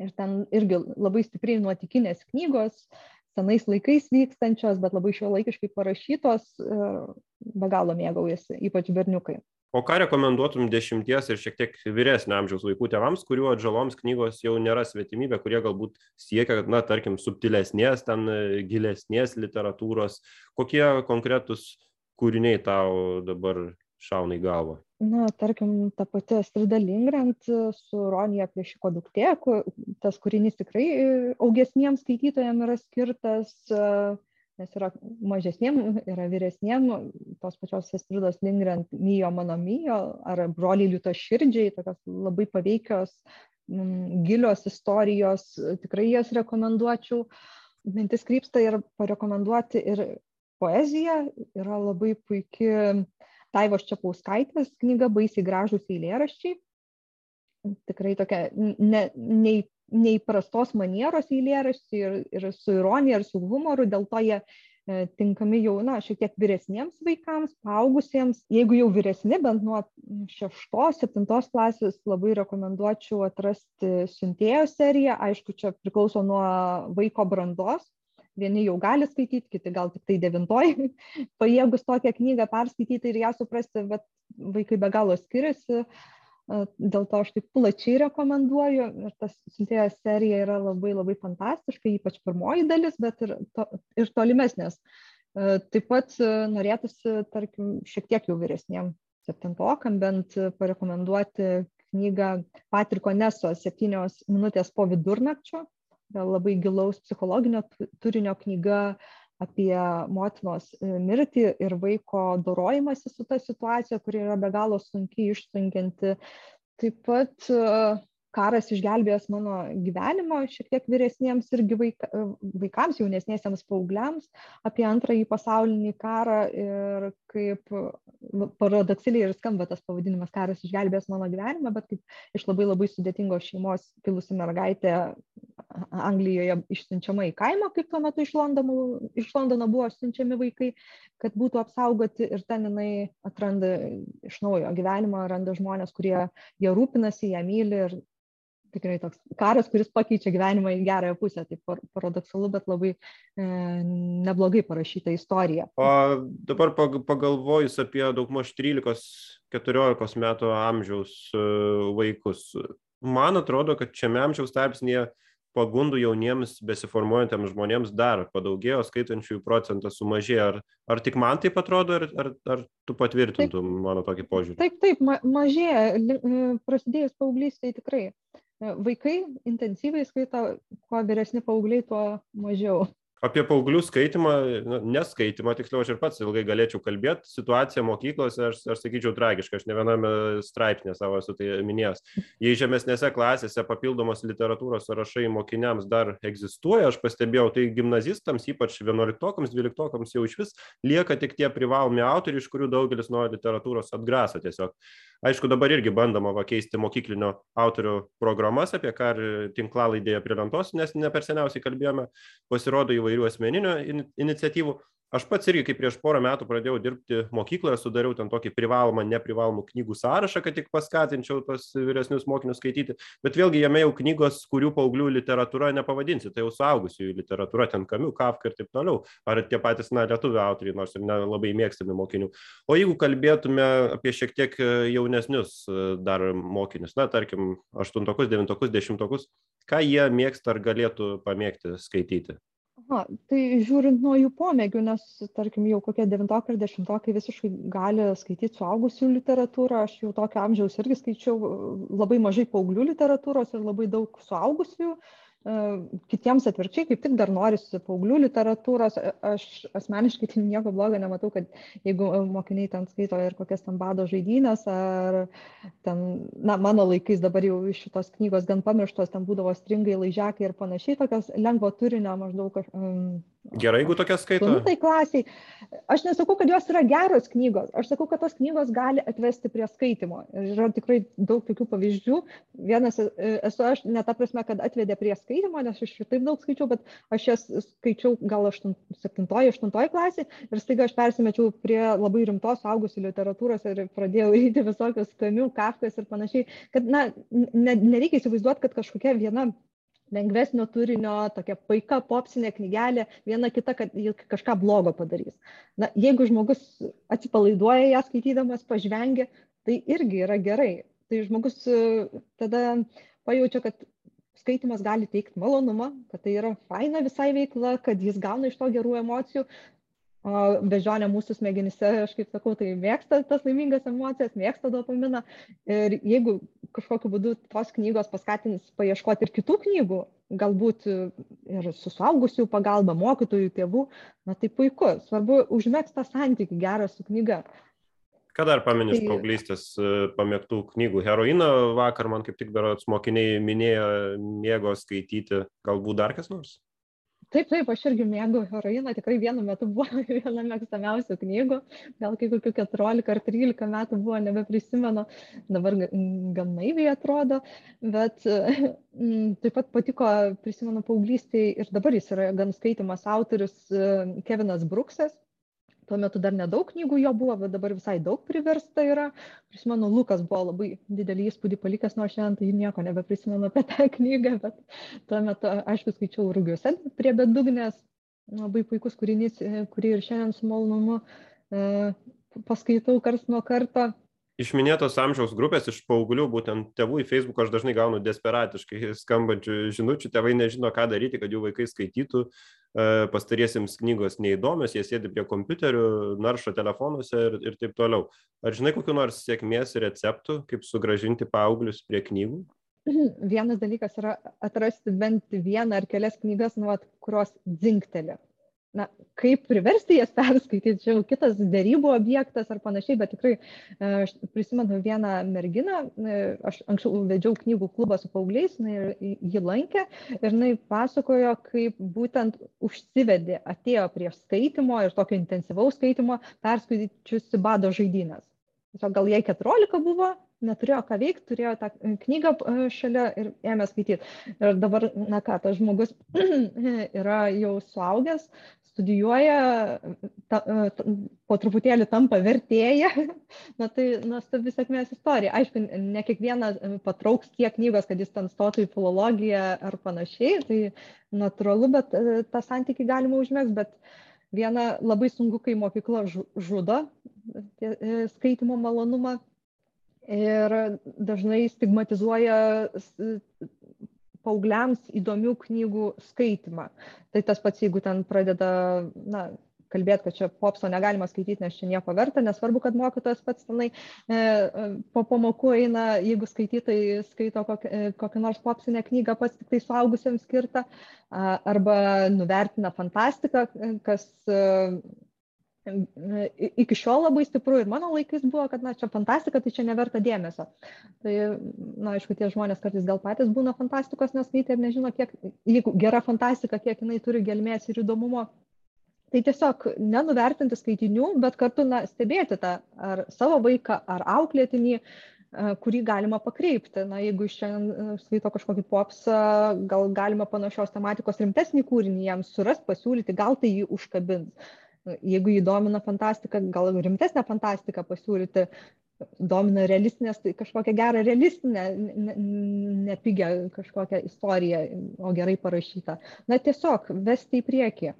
Ir ten irgi labai stipriai nuotikinės knygos, senais laikais vykstančios, bet labai šio laikiškai parašytos, e, be galo mėgaujasi, ypač berniukai. O ką rekomenduotum dešimties ir šiek tiek vyresnio amžiaus vaikų tėvams, kuriuo atžaloms knygos jau nėra svetimybė, kurie galbūt siekia, na, tarkim, subtilesnės, ten gilesnės literatūros? Kokie konkretus kūriniai tau dabar šauna į galvą? Na tarkim ta pati astrida lindgren su ronja plėšiko duktė tas kūrinys tikrai augesniem skaitytojam yra skirtas nes yra mažesniem yra vyresniem tos pačios astridos lindgren mijo mano mijo ar broliai liūtaširdžiai tokios labai paveikios gilios istorijos tikrai jas rekomenduočiau. Mintis krypsta ir parekomenduoti ir poeziją yra labai puiki Daivos Čiapauskaitės knyga Baisiai gražus eilėraščiai. Tikrai tokia ne, nei, neįprastos manieros eilėraščiai ir, ir su ironija, ir su humoru, dėl to jie e, tinkami jau, na, šiek tiek vyresniems vaikams, paaugsiems. Jeigu jau vyresni, bent nuo šeštos, septintos klasės, labai rekomenduočiau atrasti siuntėjo seriją. Aišku, čia priklauso nuo vaiko brandos. Vieni jau gali skaityti, kiti gal tik tai devintoji, pajėgus tokią knygą perskaityti ir ją suprasti, bet vaikai be galo skiriasi. Dėl to aš taip plačiai rekomenduoju ir tas siuntėjo serija yra labai labai fantastiška, ypač pirmoji dalis, bet ir, to, ir tolimesnės. Taip pat norėtųsi, tarkim, šiek tiek jau vyresniem septintokam bent parekomenduoti knygą Patriko Neso septynios minutės po vidurnakčio. Labai gilaus psichologinio turinio knyga apie motinos e, mirtį ir vaiko dorojimąsi su ta situacija, kuri yra be galo sunkiai išsunkianti. Taip pat e, karas išgelbėjęs mano gyvenimo šiek tiek vyresniems irgi vaika, vaikams, jaunesniesiems paaugliams apie antrąjį pasaulinį karą ir kaip nu, paradoksaliai ir skamba tas pavadinimas karas išgelbėjęs mano gyvenimą, bet kaip iš labai labai sudėtingos šeimos kilusi mergaitė Anglijoje išsiunčiama į kaimą, kaip tuo metu iš Londono, iš Londono buvo siunčiami vaikai, kad būtų apsaugoti ir ten jinai atranda iš naujo gyvenimą, randa žmonės, kurie ją rūpinasi, ją myli ir tikrai toks karas, kuris pakeičia gyvenimą į gerąją pusę. Tai paradoksalu, bet labai e, neblogai parašyta istorija. O dabar pagalvojus apie daugmaž 13-14 metų amžiaus e, vaikus, man atrodo, kad šiame amžiaus tarpsnėje pagundų jauniems besiformuojantiems žmonėms dar padaugėjo, skaitančiųjų procentas sumažėjo. Ar, ar tik man taip atrodo, ar, ar, ar tu patvirtintum taip, mano tokį požiūrį? Taip, taip, ma mažėja. E, prasidėjus paauglystėje tikrai. Vaikai intensyviai skaito, kuo vyresni paaugliai, tuo mažiau apie paauglių skaitymą nu neskaitymą tiksliau aš ir pats ilgai galėčiau kalbėt situacija mokyklose aš aš sakyčiau tragiška aš ne viename straipsnyje savo esu tai minėjęs. Jei žemesnėse klasėse papildomos literatūros sąrašai mokiniams dar egzistuoja aš pastebėjau tai gimnazistams ypač vienuoliktokams dvyliktokams jau išvis lieka tik tie privalomi autoriai iš kurių daugelis nuo literatūros atgraso tiesiog. Aišku dabar irgi bandoma va keisti mokyklinio autorių programas apie ką ir tinklalaidėje prie lentos nes ne per seniausiai kalbėjome. Pasirodo įvairių asmeninių iniciatyvų. Aš pats irgi kai prieš porą metų pradėjau dirbti mokykloje sudariau ten tokį privalomą neprivalomų knygų sąrašą kad tik paskatinčiau tuos vyresnius mokinius skaityti. Bet vėlgi jame jau knygos kurių paauglių literatūra nepavadinsi. Tai jau suaugusiųjų literatūra ten kamiu kafka ir taip toliau. Ar tie patys na lietuvių autoriai nors ir nelabai mėgstami mokinių. O jeigu kalbėtume apie šiek tiek jaunesnius dar mokinius na tarkim aštuntokus devintokus dešimtokus ką jie mėgsta ar galėtų pamėgti skaityti aha tai žiūrint nuo jų pomėgių nes tarkim jau kokie devintokai ar dešimtokai visiškai gali skaityt suaugusiųjų literatūrą aš jau tokio amžiaus irgi skaičiau labai mažai paauglių literatūros ir labai daug suaugusiųjų kitiems atvirkščiai kaip tik dar norisi paauglių literatūros. Aš asmeniškai tai nieko blogo nematau kad jeigu mokiniai ten skaito ir kokias ten bado žaidynes ar ten na mano laikais dabar jau iš šitos knygos gan pamirštos ten būdavo stringai laižiakai ir panašiai tokios lengvo turinio maždaug um, Gerai, jeigu tokias skaito. Tai klasiai. Aš nesakau, kad jos yra geros knygos. Aš sakau, kad tos knygos gali atvesti prie skaitimo. Ir yra tikrai daug tokių pavyzdžių. Vienas e, esu aš, ne ta prasme, kad atvedė prie skaitimo, nes aš ir taip daug skaičiau, bet aš jas skaičiau gal 7-8 klasiai ir staiga aš persimečiau prie labai rimtos augusių literatūros ir pradėjau eiti visokius kamių, kafkas ir panašiai. Kad, na, ne, nereikia įsivaizduoti, kad kažkokia viena lengvesnio turinio, tokia paika popsinė knygelė, viena kita, kad kažką blogo padarys. Na, jeigu žmogus atsipalaiduoja ją skaitydamas, pažvengia, tai irgi yra gerai. Tai žmogus e, tada pajaučia, kad skaitimas gali teikti malonumą, kad tai yra faina visai veikla, kad jis gauna iš to gerų emocijų, o bežionė mūsų smegenyse, aš kaip sakau, tai mėgsta tas laimingas emocijas, mėgsta dopaminą. Ir jeigu kažkokiu būdu tos knygos paskatins paieškoti ir kitų knygų, galbūt ir su suaugusių pagalba, mokytojų, tėvų, na tai puiku. Svarbu užmėgti tą santykių gerą su knyga. Ką dar pameni iš tai... paauglystės e, pamėgtų knygų? Heroiną vakar man kaip tik berots mokiniai minėjo, mėgo skaityti, galbūt dar kas nors? Taip, taip, aš irgi mėgau heroiną, tikrai vienu metu buvo viena mėgstamiausių knygų, gal kai kokių 14 ar 13 metų buvo, nebeprisimenu, dabar gan naiviai atrodo, bet taip pat patiko, prisimenu paauglystėje ir dabar jis yra gan skaitimas autorius Kevinas Bruksas, tuo metu dar nedaug knygų jo buvo, bet dabar visai daug priversta yra. Prisimenu, Lukas buvo labai didelį įspūdį palikęs, nors šiandien tai nieko nebeprisimenu apie tą knygą, bet tuo metu, aišku, skaičiau Rugiuose prie bedugnės, labai puikus kūrinys, kurį ir šiandien su malonumu e, paskaitau kars nuo karto iš minėtos amžiaus grupės iš paauglių būtent tėvų į feisbuką aš dažnai gaunu desperatiškai skambančių žinučių. Tėvai nežino ką daryti kad jų vaikai skaitytų. E, pastariesiems knygos neįdomios jie sėdi prie kompiuterių naršo telefonuose ir, ir taip toliau. Ar žinai kokiu nors sėkmės receptų kaip sugražinti paauglius prie knygų? Vienas dalykas yra atrasti bent vieną ar kelias knygas nu vat kurios dzingteli na, kaip priversti jas perskaityti, čia jau kitas dėrybų objektas ar panašiai, bet tikrai e, aš prisimenu vieną merginą, e, aš anksčiau vedžiau knygų klubą su paaugliais, jį lankė ir jinai pasakojo, kaip būtent užsivedė, atėjo prie skaitimo ir tokio intensyvaus skaitimo, perskaityčiusi bado žaidynės. Tiesiog gal jai 14 buvo, neturėjo ką veikti, turėjo tą knygą e, šalia ir ėmė skaityti. Ir dabar, na ką, tas žmogus yra jau suaugęs, studijuoja, ta, ta, po truputėlį tampa vertėja, na tai nuostabi sėkmės istorija. Aišku, ne kiekvieną patrauks tiek knygos, kad jis ten stotų į filologiją ar panašiai, tai natūralu, bet e, tą santykį galima užmėgti, bet viena labai sunku, kai mokykla žudo e, skaitimo malonumą ir dažnai stigmatizuoja paaugliams įdomių knygų skaitymą. Tai tas pats, jeigu ten pradeda, na, kalbėti, kad čia popso negalima skaityti, nes čia nieko verta, nesvarbu, kad mokytojas pats tenai e, po pamokų eina, jeigu skaitytojai skaito kokią, e, kokią nors popsinę knygą pats tik tai suaugusiems skirtą, arba nuvertina fantastiką, kas e, iki šiol labai stipru ir mano laikais buvo, kad, na, čia fantastika, tai čia neverta dėmesio. Tai, na, aišku, tie žmonės kartais gal patys būna fantastikos neskaitę ir nežino, kiek, jeigu gera fantastika, kiek jinai turi gelmės ir įdomumo. Tai tiesiog nenuvertinti skaitinių, bet kartu, na, stebėti tą ar savo vaiką, ar auklėtinį, kurį galima pakreipti. Na, jeigu šiandien skaito kažkokį popsą, gal galima panašios tematikos rimtesnį kūrinį jam surasti, pasiūlyti, gal tai jį užkabins jeigu jį domina fantastika, gal rimtesnę fantastiką pasiūlyti, domina realistinės, tai kažkokią gerą realistinę, nepigę kažkokią istoriją, o gerai parašytą. Na tiesiog vesti į priekį.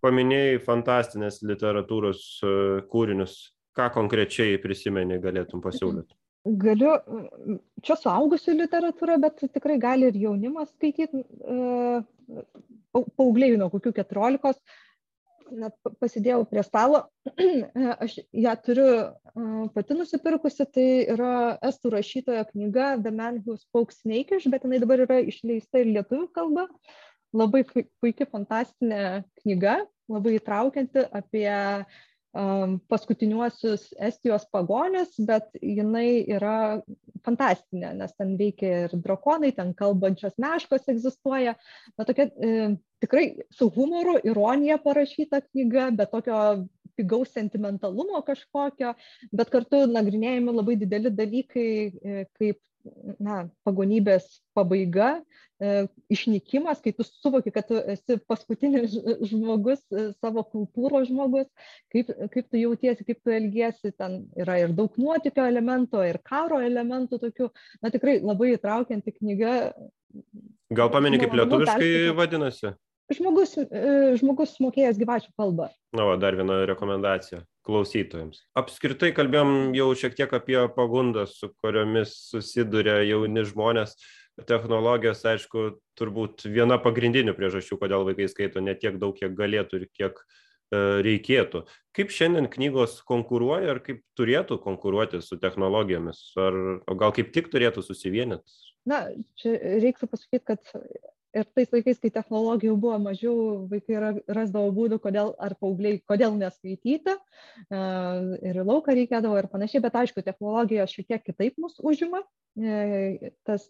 Paminėjai fantastinės literatūros e, kūrinius. Ką konkrečiai prisimeni galėtum pasiūlyti? Galiu, čia suaugusių literatūra, bet tikrai gali ir jaunimas skaityti, e, paaugliai nuo kokių keturiolikos, net pasidėjau prie stalo, aš ją turiu pati nusipirkusi, tai yra estų rašytojo knyga The Man Who Spoke Snakish, bet jinai dabar yra išleista ir lietuvių kalba. Labai puikia fantastinė knyga, labai įtraukianti apie um, paskutiniuosius Estijos pagonės, bet jinai yra fantastinė, nes ten veikia ir drakonai, ten kalbančios meškos egzistuoja. Na, tokia e, tikrai su humoru, ironija parašyta knyga, bet tokio pigaus sentimentalumo kažkokio, bet kartu nagrinėjami labai dideli dalykai, e, kaip na, pagonybės pabaiga, e, išnykimas, kai tu suvoki, kad tu esi paskutinis žmogus, e, savo kultūros žmogus, kaip, kaip tu jautiesi, kaip tu elgiesi, ten yra ir daug nuotykio elementų, ir karo elementų tokių, na tikrai labai įtraukianti knyga. Gal pameni, kaip lietuviškai vadinasi? Žmogus, e, žmogus mokėjęs gyvačių kalbą. Na, o dar viena rekomendacija klausytojams. Apskritai kalbėjom jau šiek tiek apie pagundas, su kuriomis susiduria jauni žmonės. Technologijos, aišku, turbūt viena pagrindinių priežasčių, kodėl vaikai skaito ne tiek daug, kiek galėtų ir kiek e, reikėtų. Kaip šiandien knygos konkuruoja ar kaip turėtų konkuruoti su technologijomis? Ar, gal kaip tik turėtų susivienyti? Na, čia reiktų pasakyti, kad ir tais laikais, kai technologijų buvo mažiau, vaikai rasdavo būdų, kodėl, ar paaugliai, kodėl neskaityti, ir lauką reikėdavo ir panašiai, bet aišku, technologijos šiek tiek kitaip mus užima. E, tas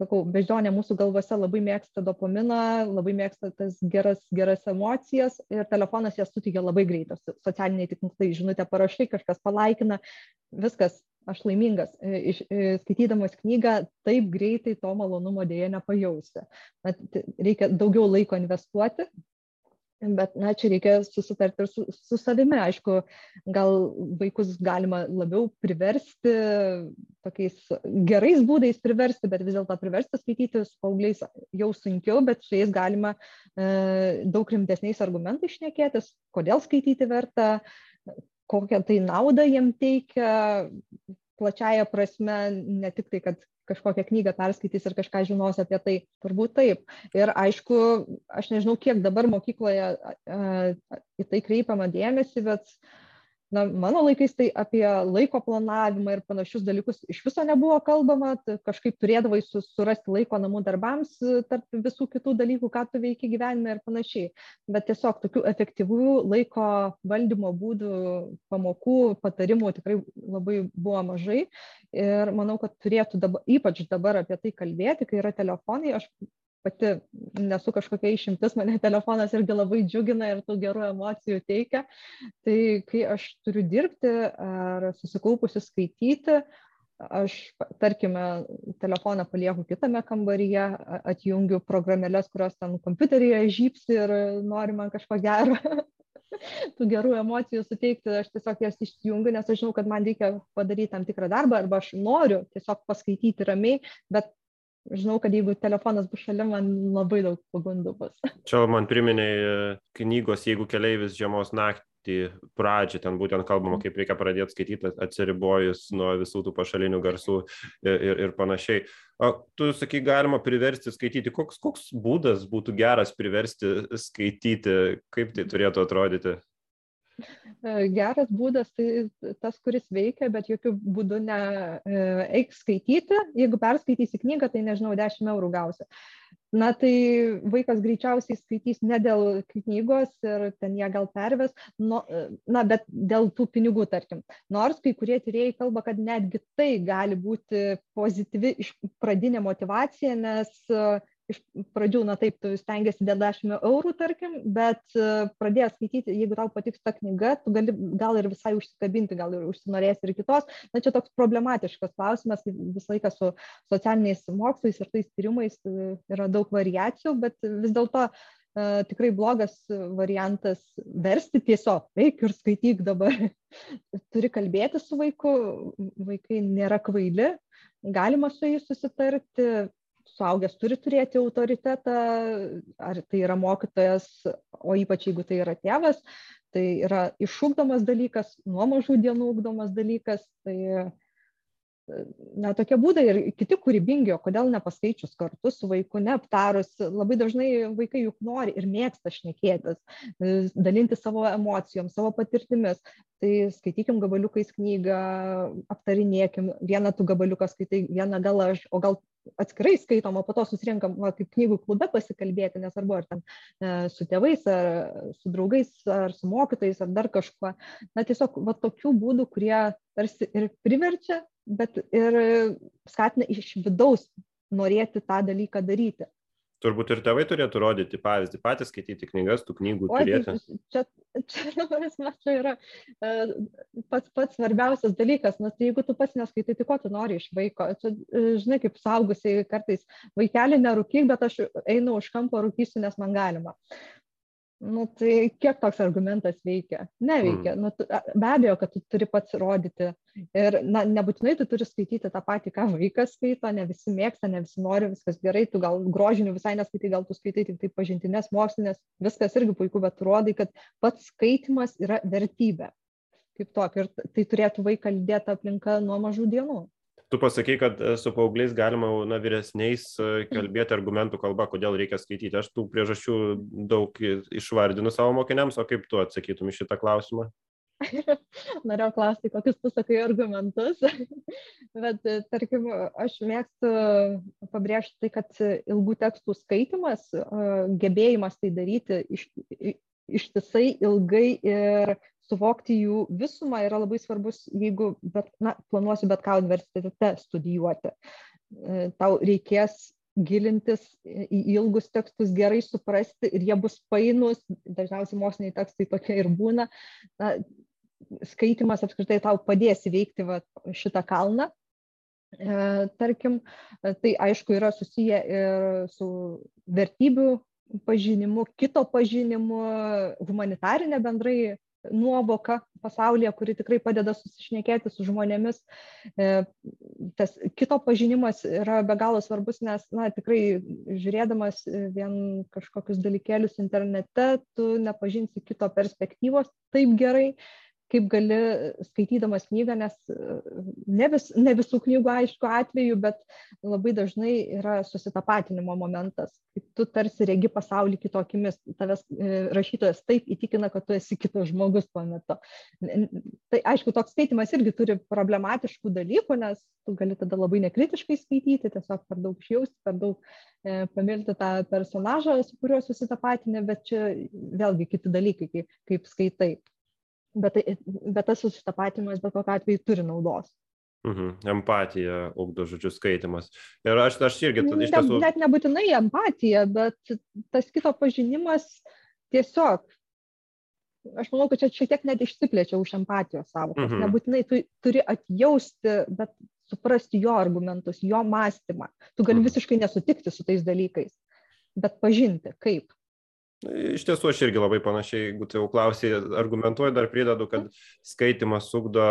sakau, bežionė mūsų galvose labai mėgsta dopaminą, labai mėgsta tas geras, geras emocijas ir telefonas jas suteikia labai greitai. Socialiniai tinklai, žinutė parašai, kažkas palaikina, viskas, aš laimingas. E, e, skaitydamas knygą taip greitai to malonumo dėje nepajausi. Reikia daugiau laiko investuoti, Bet, na, čia reikia susitarti ir su, su savimi. Aišku, gal vaikus galima labiau priversti, tokiais gerais būdais priversti, bet vis dėlto priversti skaityti su paaugliais jau sunkiau, bet su jais galima e, daug rimtesniais argumentais šnekėtis, kodėl skaityti verta, kokią tai naudą jiem teikia, plačiaja prasme, ne tik tai, kad kažkokią knygą perskaitys ir kažką žinos apie tai. Turbūt taip. Ir aišku, aš nežinau, kiek dabar mokykloje į tai kreipiama dėmesį, bet uh, na mano laikais tai apie laiko planavimą ir panašius dalykus iš viso nebuvo kalbama kažkaip turėdavai su surasti laiko namų darbams tarp visų kitų dalykų ką tu veiki gyvenime ir panašiai. Bet tiesiog tokių efektyvių laiko valdymo būdų pamokų patarimų tikrai labai buvo mažai. Ir manau kad turėtų dabar ypač dabar apie tai kalbėti kai yra telefonai aš pati nesu kažkokia išimtis, mane telefonas irgi labai džiugina ir tų gerų emocijų teikia. Tai kai aš turiu dirbti ar susikaupusi skaityti, aš, tarkime, telefoną palieku kitame kambaryje, atjungiu programėlės, kurios ten kompiuteryje žypsi ir nori man kažko gero. tų gerų emocijų suteikti, aš tiesiog jas išjungiu, nes aš žinau, kad man reikia padaryti tam tikrą darbą arba aš noriu tiesiog paskaityti ramiai, bet žinau, kad jeigu telefonas bus šalia, man labai daug pagundų bus. Čia man priminė e, knygos, jeigu keleivis žiemos naktį pradžią, ten būtent kalbama, kaip reikia pradėti skaityti, atsiribojus nuo visų tų pašalinių garsų ir, ir, ir panašiai. O tu sakai, galima priversti skaityti. Koks, koks būdas būtų geras priversti skaityti, kaip tai turėtų atrodyti? E, geras būdas tai tas, kuris veikia, bet jokių būdų ne e, eik skaityti. Jeigu perskaitysi knygą, tai nežinau, 10 eurų gausi. Na tai vaikas greičiausiai skaitys ne dėl knygos ir ten ją gal perves, no, e, na, bet dėl tų pinigų, tarkim. Nors kai kurie tyrėjai kalba, kad netgi tai gali būti pozityvi iš pradinė motivacija, nes uh, iš pradžių, na taip, tu stengiasi dėl 10 eurų, tarkim, bet e, pradėjęs skaityti, jeigu tau patiks ta knyga, tu gali gal ir visai užsikabinti, gal ir užsinorėsi ir kitos. Na čia toks problematiškas klausimas, visą laiką su socialiniais mokslais ir tais tyrimais e, yra daug variacijų, bet vis dėlto Uh, tikrai blogas variantas versti tiesiog, eik ir skaityk dabar. Turi kalbėti su vaiku, vaikai nėra kvaili, galima su jais susitarti, suaugęs turi turėti autoritetą, ar tai yra mokytojas, o ypač jeigu tai yra tėvas, tai yra išugdomas dalykas, nuo mažų dienų ugdomas dalykas. Tai, na, tokie būdai ir kiti kūrybingi, o kodėl nepaskaičius kartu su vaiku, neaptarus. Labai dažnai vaikai juk nori ir mėgsta šnekėtis, dalinti savo emocijom, savo patirtimis. Tai skaitykim gabaliukais knygą, aptarinėkim, vieną tu gabaliuką skaitai, vieną gal aš, o gal atskirai skaitom, o po to susirinkam va, kaip knygų klube pasikalbėti, nesvarbu, ar ten e, su tėvais, ar su draugais, ar su mokytais, ar dar kažkuo. Na tiesiog va, tokių būdų, kurie tarsi ir priverčia, bet ir skatina iš vidaus norėti tą dalyką daryti. Turbūt ir tėvai turėtų rodyti pavyzdį, patys skaityti knygas, tų knygų o, turėti. Čia, čia, čia, čia yra uh, pats, pats svarbiausias dalykas, nes tai jeigu tu pats neskaitai, tai ko tu nori iš vaiko. Čia, uh, žinai, kaip saugusiai kartais vaikelį nerūkyk, bet aš einu už kampo rūkysiu, nes man galima nu tai kiek toks argumentas veikia? Neveikia. Mm. nu tu be abejo kad tu turi pats rodyti. Ir na nebūtinai tu turi skaityti tą patį ką vaikas skaito. Ne visi mėgsta ne visi nori viskas gerai. Tu gal grožinių visai neskaitai gal tu skaitai tiktai pažintines mokslines viskas irgi puiku bet tu rodai kad pats skaitymas yra vertybė. Kaip tokia. Ir tai turėtų vaiką lydėti aplinka nuo mažų dienų tu pasakei, kad e, su paaugliais galima na, vyresniais e, kalbėti argumentų kalba, kodėl reikia skaityti. Aš tų priežasčių daug išvardinu savo mokiniams, o kaip tu atsakytum į šitą klausimą? Norėjau klausti, kokius tu sakai argumentus, bet e, tarkim, aš mėgstu pabrėžti tai, kad ilgų tekstų skaitimas, gebėjimas tai daryti iš, ištisai ilgai ir suvokti jų visumą yra labai svarbus, jeigu bet, na, planuosi bet ką universitete studijuoti. E, tau reikės gilintis į ilgus tekstus, gerai suprasti ir jie bus painus, dažniausiai moksliniai tekstai tokie ir būna. Na, skaitimas apskritai tau padės įveikti va, šitą kalną. E, tarkim, tai aišku yra susiję ir su vertybių pažinimu, kito pažinimu, humanitarinė bendrai nuovoka pasaulyje, kuri tikrai padeda susišnekėti su žmonėmis. E, tas kito pažinimas yra be galo svarbus, nes, na, tikrai žiūrėdamas vien kažkokius dalykėlius internete, tu nepažinsi kito perspektyvos taip gerai, kaip gali skaitydamas knygą, nes e, ne, vis, ne visų knygų aišku atveju, bet labai dažnai yra susitapatinimo momentas, tu tarsi regi pasaulį kitokimis, tavęs e, rašytojas taip įtikina, kad tu esi kitas žmogus tuo metu. Tai aišku, toks skaitimas irgi turi problematiškų dalykų, nes tu gali tada labai nekritiškai skaityti, tiesiog per daug išjausti, per daug e, pamilti tą personažą, su kuriuo susitapatinė, bet čia vėlgi kiti dalykai, kaip, kaip skaitai bet, tai, bet tas susitapatimas bet kokiu atveju turi naudos. Mhm. Empatija ugdo žodžių skaitimas. Ir aš, aš irgi tada iš tiesų. Net nebūtinai empatija, bet tas kito pažinimas tiesiog. Aš manau, kad čia šiek tiek net išsiplečia už empatijos savokos. Mhm. Nebūtinai tu turi atjausti, bet suprasti jo argumentus, jo mąstymą. Tu gali mhm. visiškai nesutikti su tais dalykais, bet pažinti, kaip. Iš tiesų, aš irgi labai panašiai, jeigu tu jau klausai, argumentuoju, dar pridedu, kad skaitimas ugdo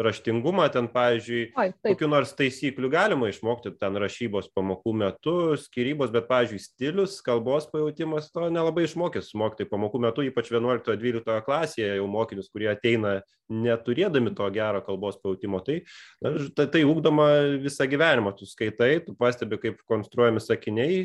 raštingumą, ten, pavyzdžiui, Oi, kokiu nors taisyklių galima išmokti ten rašybos pamokų metu, skirybos, bet, pavyzdžiui, stilius, kalbos pajūtimas, to nelabai išmokys mokyti pamokų metu, ypač 11-12 klasėje jau mokinius, kurie ateina neturėdami to gero kalbos pajūtimo. Tai, na, tai, tai ugdoma visą gyvenimą, tu skaitai, tu pastebi, kaip konstruojami sakiniai,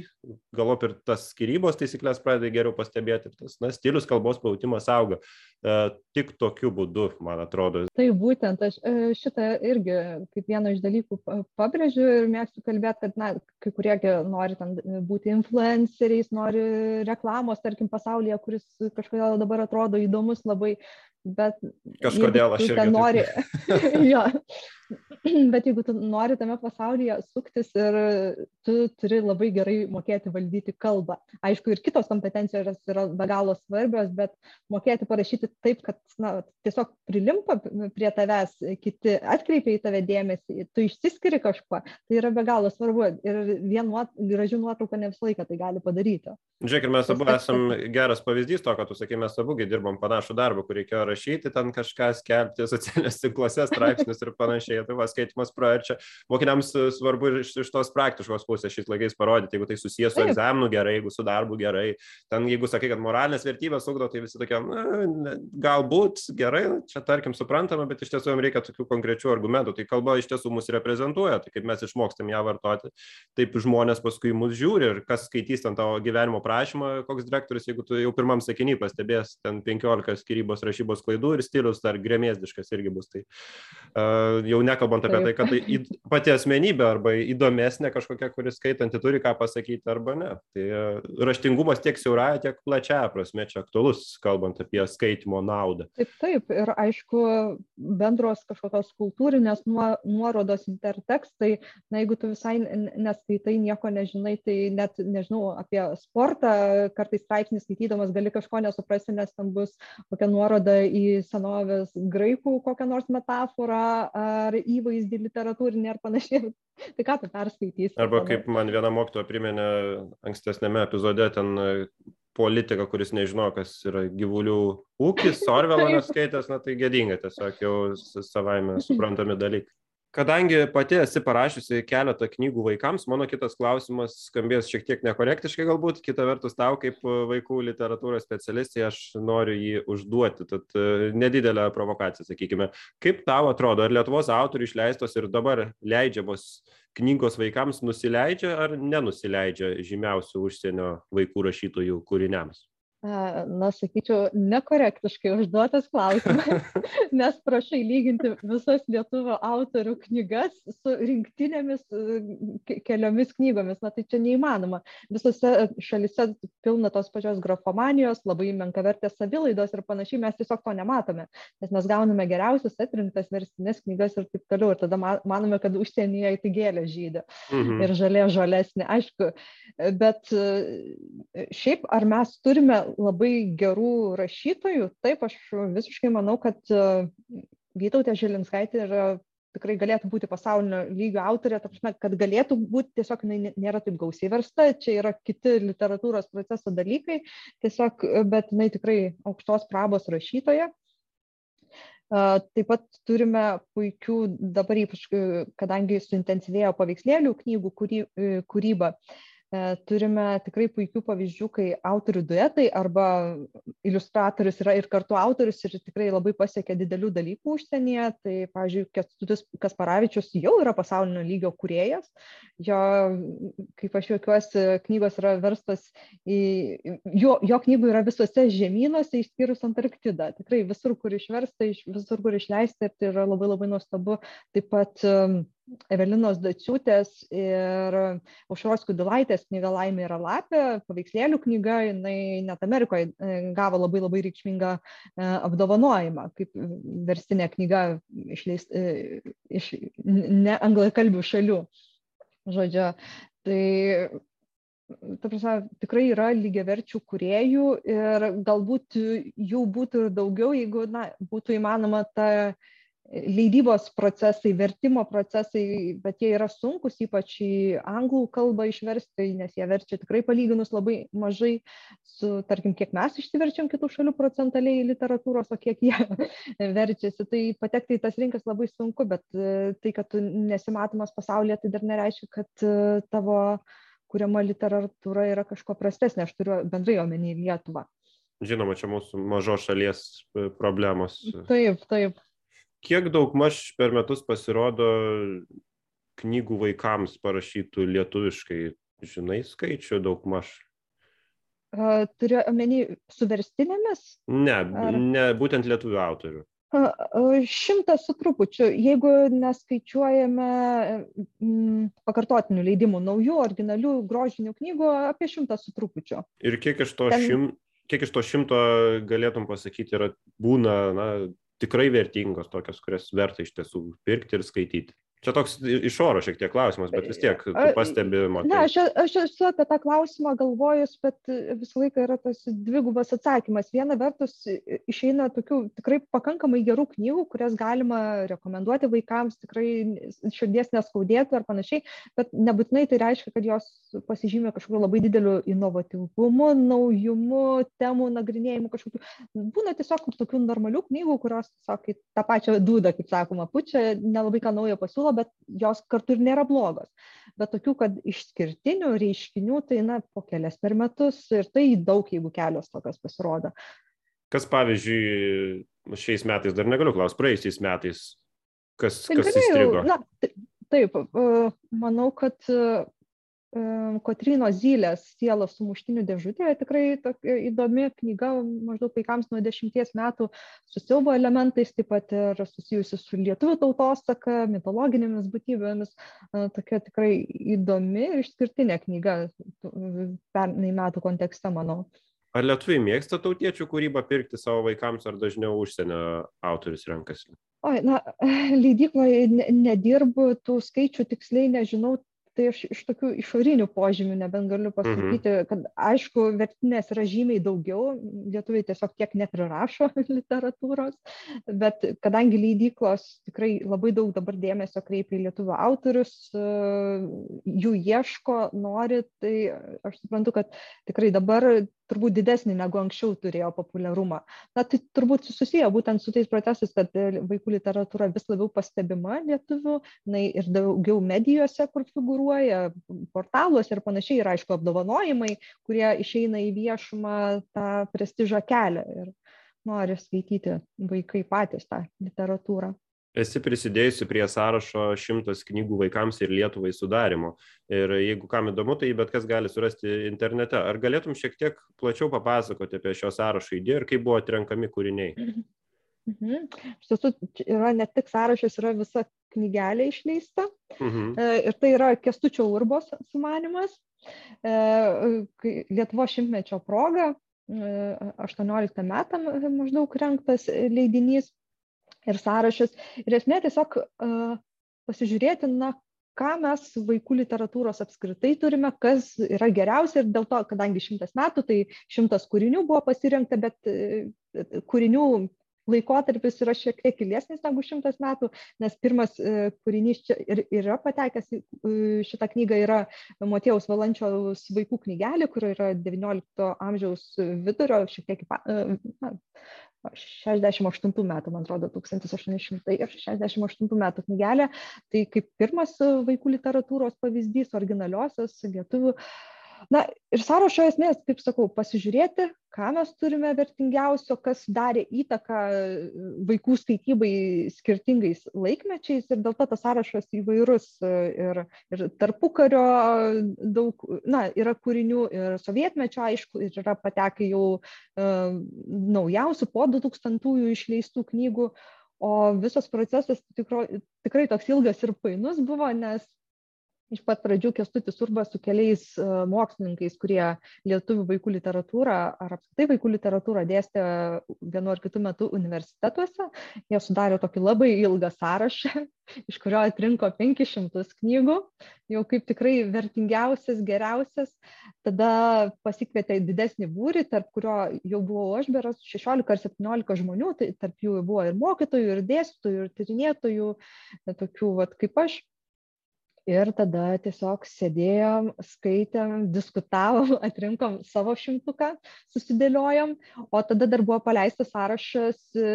galop ir tas skirybos taisyklės pradeda geriau pastebėti ir tas, na, stilius, kalbos pajūtimas auga. E, tik tokiu būdu, man atrodo. Tai būtent aš šitą irgi kaip vieną iš dalykų pabrėžiu ir mėgstu kalbėti, kad na, kai kurie nori ten būti influenceriais, nori reklamos, tarkim, pasaulyje, kuris kažkodėl dabar atrodo įdomus labai, bet kažkodėl aš irgi nori. jo, Bet jeigu tu nori tame pasaulyje suktis ir tu turi labai gerai mokėti valdyti kalbą. Aišku, ir kitos kompetencijos yra be galo svarbios, bet mokėti parašyti taip, kad na, tiesiog prilimpa prie tavęs, kiti atkreipia į tave dėmesį, tu išsiskiri kažkuo, tai yra be galo svarbu. Ir vien nuot, graži nuotrauka ne visą laiką tai gali padaryti. Žiūrėk, ir mes abu esam geras pavyzdys to, kad tu sakai, mes abu dirbom panašų darbą, kur reikėjo rašyti, ten kažką skelbti socialiniuose tinkluose, straipsnius ir panašiai tai va skaitimas praverčia. Mokiniams e, svarbu ir iš, iš tos praktiškos pusės šiais laikais parodyti, jeigu tai susijęs su egzaminu gerai, jeigu su darbu gerai. Ten jeigu sakai, kad moralinės vertybės ugdo, tai visi tokie, na, galbūt gerai, čia tarkim suprantama, bet iš tiesų jums reikia tokių konkrečių argumentų. Tai kalba iš tiesų mus reprezentuoja, tai kaip mes išmokstam ją vartoti, taip žmonės paskui mus žiūri ir kas skaitys ten tavo gyvenimo prašymą, koks direktorius, jeigu tu jau pirmam sakiny pastebės ten 15 skirybos rašybos klaidų ir stilius dar grėmėsdiškas irgi bus. Tai uh, jau nekalbant apie tai, kad tai pati asmenybė arba įdomesnė kažkokia, kuris skaitanti turi ką pasakyti arba ne. Tai e, raštingumas tiek siauraja, tiek plačiaja prasme čia aktualus, kalbant apie skaitimo naudą. Taip, taip. Ir aišku, bendros kažkokios kultūrinės nuorodos intertekstai, na jeigu tu visai neskaitai, nieko nežinai, tai net nežinau apie sportą, kartais straipsnį skaitydamas gali kažko nesuprasti, nes ten bus kokia nuoroda į senovės graikų kokią nors metaforą ar įvaizdį literatūrinį ar panašiai. Tai ką tu perskaitysi? Arba kaip man viena mokytoja priminė ankstesnėme epizode, ten e, politika, kuris nežino, kas yra gyvulių ūkis, Orvelo neskaitęs, na tai gėdinga, tiesiog jau savaime suprantami dalykai. Kadangi pati esi parašiusi keletą knygų vaikams, mano kitas klausimas skambės šiek tiek nekorektiškai galbūt, kita vertus tau kaip vaikų literatūros specialistė aš noriu jį užduoti, tad e, nedidelę provokaciją, sakykime. Kaip tau atrodo, ar Lietuvos autorių išleistos ir dabar leidžiamos knygos vaikams nusileidžia ar nenusileidžia žymiausių užsienio vaikų rašytojų kūriniams? Na, sakyčiau, nekorektiškai užduotas klausimas, nes prašai lyginti visas lietuvių autorių knygas su rinktinėmis keliomis knygomis. Na, tai čia neįmanoma. Visose šalise pilna tos pačios grafomanijos, labai menkavertės savilaidos ir panašiai, mes tiesiog to nematome, nes mes gauname geriausias atrinktas verstinės knygas ir taip toliau. Ir tada manome, kad užsienyje tai gėlė žydė mhm. ir žalė žalesnė, aišku. Bet šiaip ar mes turime labai gerų rašytojų. Taip, aš visiškai manau, kad e, Vytautė Žilinskaitė yra tikrai galėtų būti pasaulinio lygio autorė, ta prasme, kad galėtų būti, tiesiog jinai nėra taip gausiai versta, čia yra kiti literatūros proceso dalykai, tiesiog, bet jinai tikrai aukštos prabos rašytoja. Taip pat turime puikių, dabar ypač, kadangi suintensyvėjo paveikslėlių knygų kūryba, E, turime tikrai puikių pavyzdžių, kai autorių duetai arba iliustratorius yra ir kartu autorius ir tikrai labai pasiekia didelių dalykų užsienyje. Tai, pavyzdžiui, Kestutis Kasparavičius jau yra pasaulinio lygio kuriejas. Jo, kaip aš juokiuosi, knygos yra verstas į, jo, jo knygų yra visose žemynuose, išskyrus Antarktidą. Tikrai visur, kur išversta, visur, kur išleista ir tai yra labai labai nuostabu. Taip pat um, Evelinos Daciutės ir Aušros Kudilaitės knyga Laimė yra lapė, paveikslėlių knyga, jinai net Amerikoje e, gavo labai labai reikšmingą e, apdovanojimą, kaip verstinė knyga išleis, e, iš ne anglakalbių šalių. Žodžiu, tai ta prasme, tikrai yra lygiaverčių kuriejų ir galbūt jų būtų ir daugiau, jeigu na, būtų įmanoma ta leidybos procesai, vertimo procesai, bet jie yra sunkus, ypač į anglų kalbą išversti, nes jie verčia tikrai palyginus labai mažai su, tarkim, kiek mes išsiverčiam kitų šalių procentaliai literatūros, o kiek jie verčiasi. Tai patekti į tas rinkas labai sunku, bet e, tai, kad tu nesimatomas pasaulyje, tai dar nereiškia, kad e, tavo kuriama literatūra yra kažko prastesnė. Aš turiu bendrai omeny Lietuvą. Žinoma, čia mūsų mažos šalies e, problemos. Taip, taip kiek daugmaž per metus pasirodo knygų vaikams parašytų lietuviškai, žinai, skaičių daugmaž? Turiu omeny su verstinėmis? Ne, Ar... ne būtent lietuvių autorių. Šimtas su trupučiu, jeigu neskaičiuojame m, pakartotinių leidimų, naujų, originalių, grožinių knygų, apie šimtą su trupučiu. Ir kiek iš to, Ten... šim, kiek iš to šimto galėtum pasakyti, yra būna na, tikrai vertingos, tokios, kurias verta iš tiesų pirkti ir skaityti. Čia toks iš oro šiek tiek klausimas, bet vis tiek pastebi, matai. Ne, aš, aš esu apie tą klausimą galvojus, bet visą laiką yra tas dvigubas atsakymas. Viena vertus išeina tokių tikrai pakankamai gerų knygų, kurias galima rekomenduoti vaikams, tikrai širdies neskaudėtų ar panašiai, bet nebūtinai tai reiškia, kad jos pasižymė kažkokiu labai dideliu inovatyvumu, naujumu, temų nagrinėjimu kažkokiu. Būna tiesiog tokių normalių knygų, kurios tiesiog tą pačią dūdą, kaip sakoma, pučia, nelabai ką naujo pasiūlo siūlo, bet jos kartu ir nėra blogos. Bet tokių, kad išskirtinių reiškinių, tai na, po kelias per metus ir tai daug, jeigu kelios tokios pasirodo. Kas pavyzdžiui, šiais metais dar negaliu klausti, praeisiais metais, kas, tai kas galėjau, įstrigo? Na, taip, manau, kad Kotrynos Zylės sielos sumuštinių dėžutėje tikrai tokia įdomi knyga maždaug vaikams nuo dešimties metų su siaubo elementais, taip pat ir susijusi su lietuvių tautosaka, mitologinėmis būtybėmis. Tokia tikrai įdomi ir išskirtinė knyga pernai metų kontekste, manau. Ar lietuviai mėgsta tautiečių kūrybą pirkti savo vaikams, ar dažniau užsienio autorius renkasi? Oi, na, leidykloje nedirbu, tų skaičių tiksliai nežinau, tai aš iš tokių išorinių požymių nebent galiu mhm. pasakyti, kad aišku, vertinės yra žymiai daugiau, lietuviai tiesiog tiek neprirašo literatūros, bet kadangi leidyklos tikrai labai daug dabar dėmesio kreipia į lietuvių autorius, jų ieško, nori, tai aš suprantu, kad tikrai dabar turbūt didesnį negu anksčiau turėjo populiarumą. Na, tai turbūt susiję būtent su tais procesais, kad e, vaikų literatūra vis labiau pastebima lietuvių, na, ir daugiau medijose, kur figuruoja, portaluose ir panašiai, ir aišku, apdovanojimai, kurie išeina į viešumą tą prestižą kelią ir nori skaityti vaikai patys tą literatūrą. Esi prisidėjusi prie sąrašo šimtas knygų vaikams ir Lietuvai sudarimo. Ir jeigu kam įdomu, tai bet kas gali surasti internete. Ar galėtum šiek tiek plačiau papasakoti apie šio sąrašo idėją ir kaip buvo atrenkami kūriniai? Mhm. Iš tiesų, yra ne tik sąrašas, yra visa knygelė išleista. Mhm. E, ir tai yra Kestučio Urbos sumanimas. E, Lietuvo šimtmečio proga 18 e, metam maždaug renktas leidinys ir sąrašas. Ir esmė tiesiog uh, pasižiūrėti, na, ką mes vaikų literatūros apskritai turime, kas yra geriausia ir dėl to, kadangi šimtas metų, tai šimtas kūrinių buvo pasirinkta, bet uh, kūrinių laikotarpis yra šiek tiek ilgesnis negu šimtas metų, nes pirmas uh, kūrinys čia ir yra patekęs šitą knygą yra Motiejaus Valančiaus vaikų knygelė, kur yra XIX amžiaus vidurio, šiek tiek 68 metų, man atrodo, 1868 metų knygelė, tai kaip pirmas vaikų literatūros pavyzdys, originaliosios lietuvių na ir sąrašo esmė kaip sakau pasižiūrėti ką mes turime vertingiausio kas darė įtaką vaikų skaitybai skirtingais laikmečiais. Ir dėl to tas sąrašas įvairus ir ir tarpukario daug na yra kūrinių ir sovietmečio aišku ir yra patekę jau e, naujausių po du tūkstantųjų išleistų knygų. O visas procesas tikro tikrai toks ilgas ir painus buvo nes iš pat pradžių kęstutis urba su keliais e, mokslininkais kurie lietuvių vaikų literatūrą ar apskritai vaikų literatūrą dėstė vienu ar kitu metu universitetuose. Jie sudarė tokį labai ilgą sąrašą iš kurio atrinko penkis šimtus knygų jau kaip tikrai vertingiausias geriausias. Tada pasikvietė didesnį būrį tarp kurio jau buvau aš berods šešiolika ar septyniolika žmonių tai tarp jų buvo ir mokytojų ir dėstytojų ir tyrinėtojų tokių vat kaip aš ir tada tiesiog sėdėjom skaitėm diskutavom atrinkom savo šimtuką susidėliojom o tada dar buvo paleistas sąrašas e,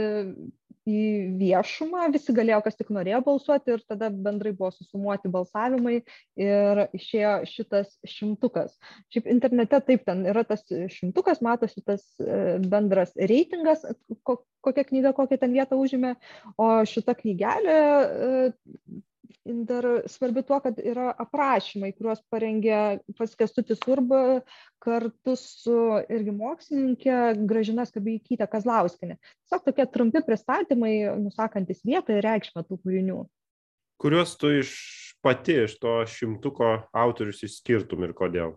į viešumą visi galėjo kas tik norėjo balsuoti ir tada bendrai buvo susumuoti balsavimai ir išėjo šitas šimtukas. Šiaip internete taip ten yra tas šimtukas matosi tas e, bendras reitingas kokia knyga kokią ten vietą užėmė o šita knygelė e, dar svarbi tuo, kad yra aprašymai, kuriuos parengė pats Kestutis Urba kartu su irgi mokslininkė Gražina Skabeikytė Kazlauskinė. Tiesiog tokie trumpi pristatymai, nusakantis vietą ir reikšmę tų kūrinių. Kuriuos tu iš pati iš to šimtuko autorius išskirtum ir kodėl?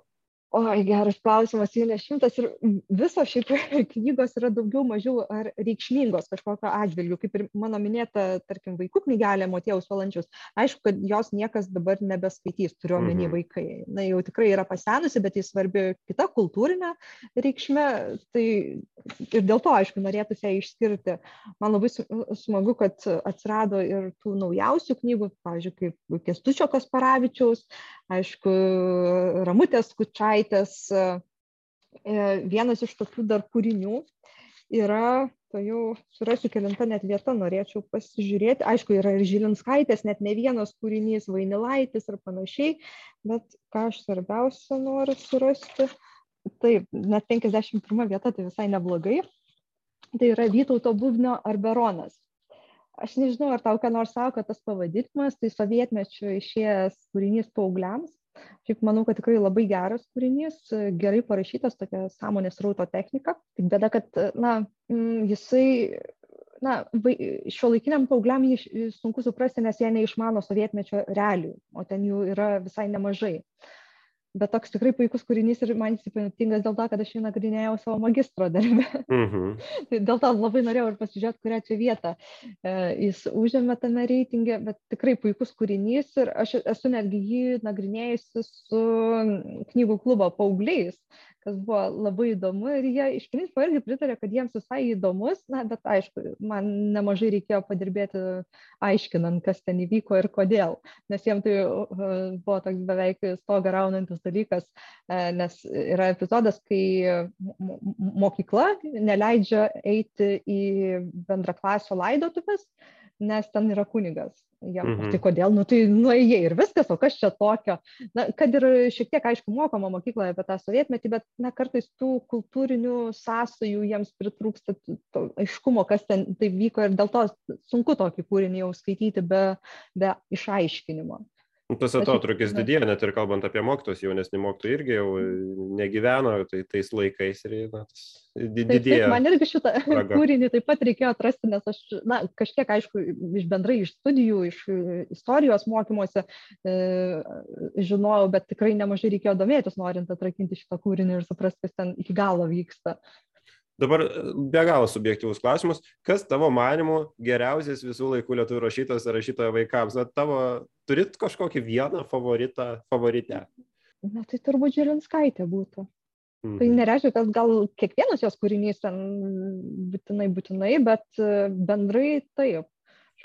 Oi geras klausimas jų ne šimtas ir visos šiaip knygos yra daugiau mažiau ar reikšmingos kažkokio atžvilgiu kaip ir mano minėta tarkim vaikų knygelė motiejaus valančiaus. Aišku kad jos niekas dabar nebeskaitys turiu omeny mhm. vaikai. Na jau tikrai yra pasenusi bet ji svarbi kita kultūrine reikšme tai ir dėl to aišku norėtųsi ją išskirti. Man labai smagu kad atsirado ir tų naujausių knygų pavyzdžiui kaip kęstučio kasparavičiaus aišku ramutės skučaitės e, vienas iš tokių dar kūrinių yra, to jau surasiu kelinta net vieta, norėčiau pasižiūrėti. Aišku, yra ir Žilinskaitės, net ne vienas kūrinys, Vainilaitis ir panašiai, bet ką aš svarbiausia noriu surasti. Taip, net 51 vieta, tai visai neblogai. Tai yra Vytauto Bubnio Arberonas aš nežinau ar tau ką nors sako tas pavadinimas tai sovietmečiu išėjęs kūrinys paaugliams. Šiaip manau kad tikrai labai geras kūrinys gerai parašytas tokia sąmonės srauto technika. Tik bėda kad na mm, jisai na vai šiuolaikiniam paaugliam jį sunku suprasti nes jie neišmano sovietmečio realijų o ten jų yra visai nemažai bet toks tikrai puikus kūrinys ir man jis ypatingas dėl to, kad aš jį nagrinėjau savo magistro darbe. Mhm. tai dėl to labai norėjau ir pasižiūrėti, kurią čia vietą e, jis užėmė tame reitingė, bet tikrai puikus kūrinys ir aš esu netgi jį nagrinėjusi su knygų klubo paaugliais, kas buvo labai įdomu ir jie iš principo irgi pritarė, kad jiems visai įdomus, na, bet aišku, man nemažai reikėjo padirbėti aiškinant, kas ten įvyko ir kodėl, nes jiems tai uh, buvo toks beveik stogą raunantis dalykas, uh, nes yra epizodas, kai mokykla neleidžia eiti į bendraklasio laidotuvės, nes ten yra kunigas. Jam, Mhm. Tai kodėl, nu tai nuėjai ir viskas, o kas čia tokio. Na, kad ir šiek tiek, aišku, mokoma mokykloje apie tą sovietmetį, bet na, kartais tų kultūrinių sąsajų jiems pritrūksta to aiškumo, kas ten tai vyko ir dėl to sunku tokį kūrinį jau skaityti be, be išaiškinimo. Nu, Tas atotrukis didėja, net ir kalbant apie mokytojus, jaunesni mokytojai irgi jau negyveno tai, tais laikais ir na, tas di- Taip, taip, didėja. man irgi šitą spraga. kūrinį taip pat reikėjo atrasti, nes aš, na, kažkiek, aišku, iš bendrai iš studijų, iš e, istorijos mokymuose e, žinojau, bet tikrai nemažai reikėjo domėtis, norint atrakinti šitą kūrinį ir suprasti, kas ten iki galo vyksta. Dabar e, be galo subjektyvus klausimas. Kas tavo manimu geriausias visų laikų lietuvių rašytojas ar rašytoja vaikams? Na, tavo, turit kažkokį vieną favoritą, favoritę? Na, tai turbūt Žilinskaitė būtų. Mhm. Tai nereiškia, kad gal kiekvienas jos kūrinys ten būtinai, būtinai, bet e, bendrai taip.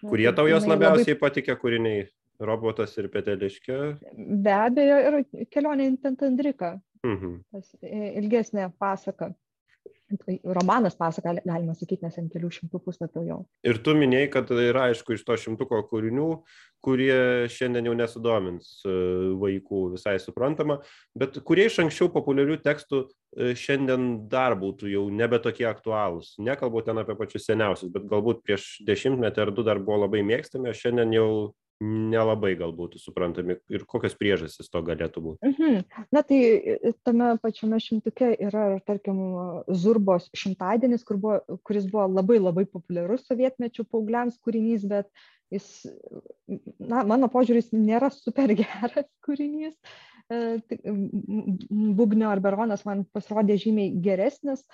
Manau, Kurie tau jos labiausiai patikė kūriniai? Robotas ir Peteliškė. Labai, be abejo, ir kelionė į Tantandriką. Mhm. i- ilgesnė pasaka. Tai romanas pasaka, galima sakyti, nes ant kelių šimtų puslapių jau. Ir tu minėjai, kad yra aišku iš to šimtuko kūrinių, kurie šiandien jau nesudomins e, vaikų, visai suprantama, bet kurie iš anksčiau populiarių tekstų e, šiandien dar būtų jau nebe tokie aktualūs. Nekalbu ten apie pačius seniausius, bet galbūt prieš dešimtmetį ar du dar buvo labai mėgstami, o šiandien jau nelabai galbūt suprantami ir kokios priežastys to galėtų būti. Mhm. Na tai i- tame pačiame šimtuke yra, tarkim, Zurbos šimtadienis, kur buvo, kuris buvo labai labai populiarus sovietmečių paaugliams kūrinys, bet jis, na, mano požiūris, nėra super geras kūrinys. E, m, Bugnio ar Beronas man pasirodė žymiai geresnis,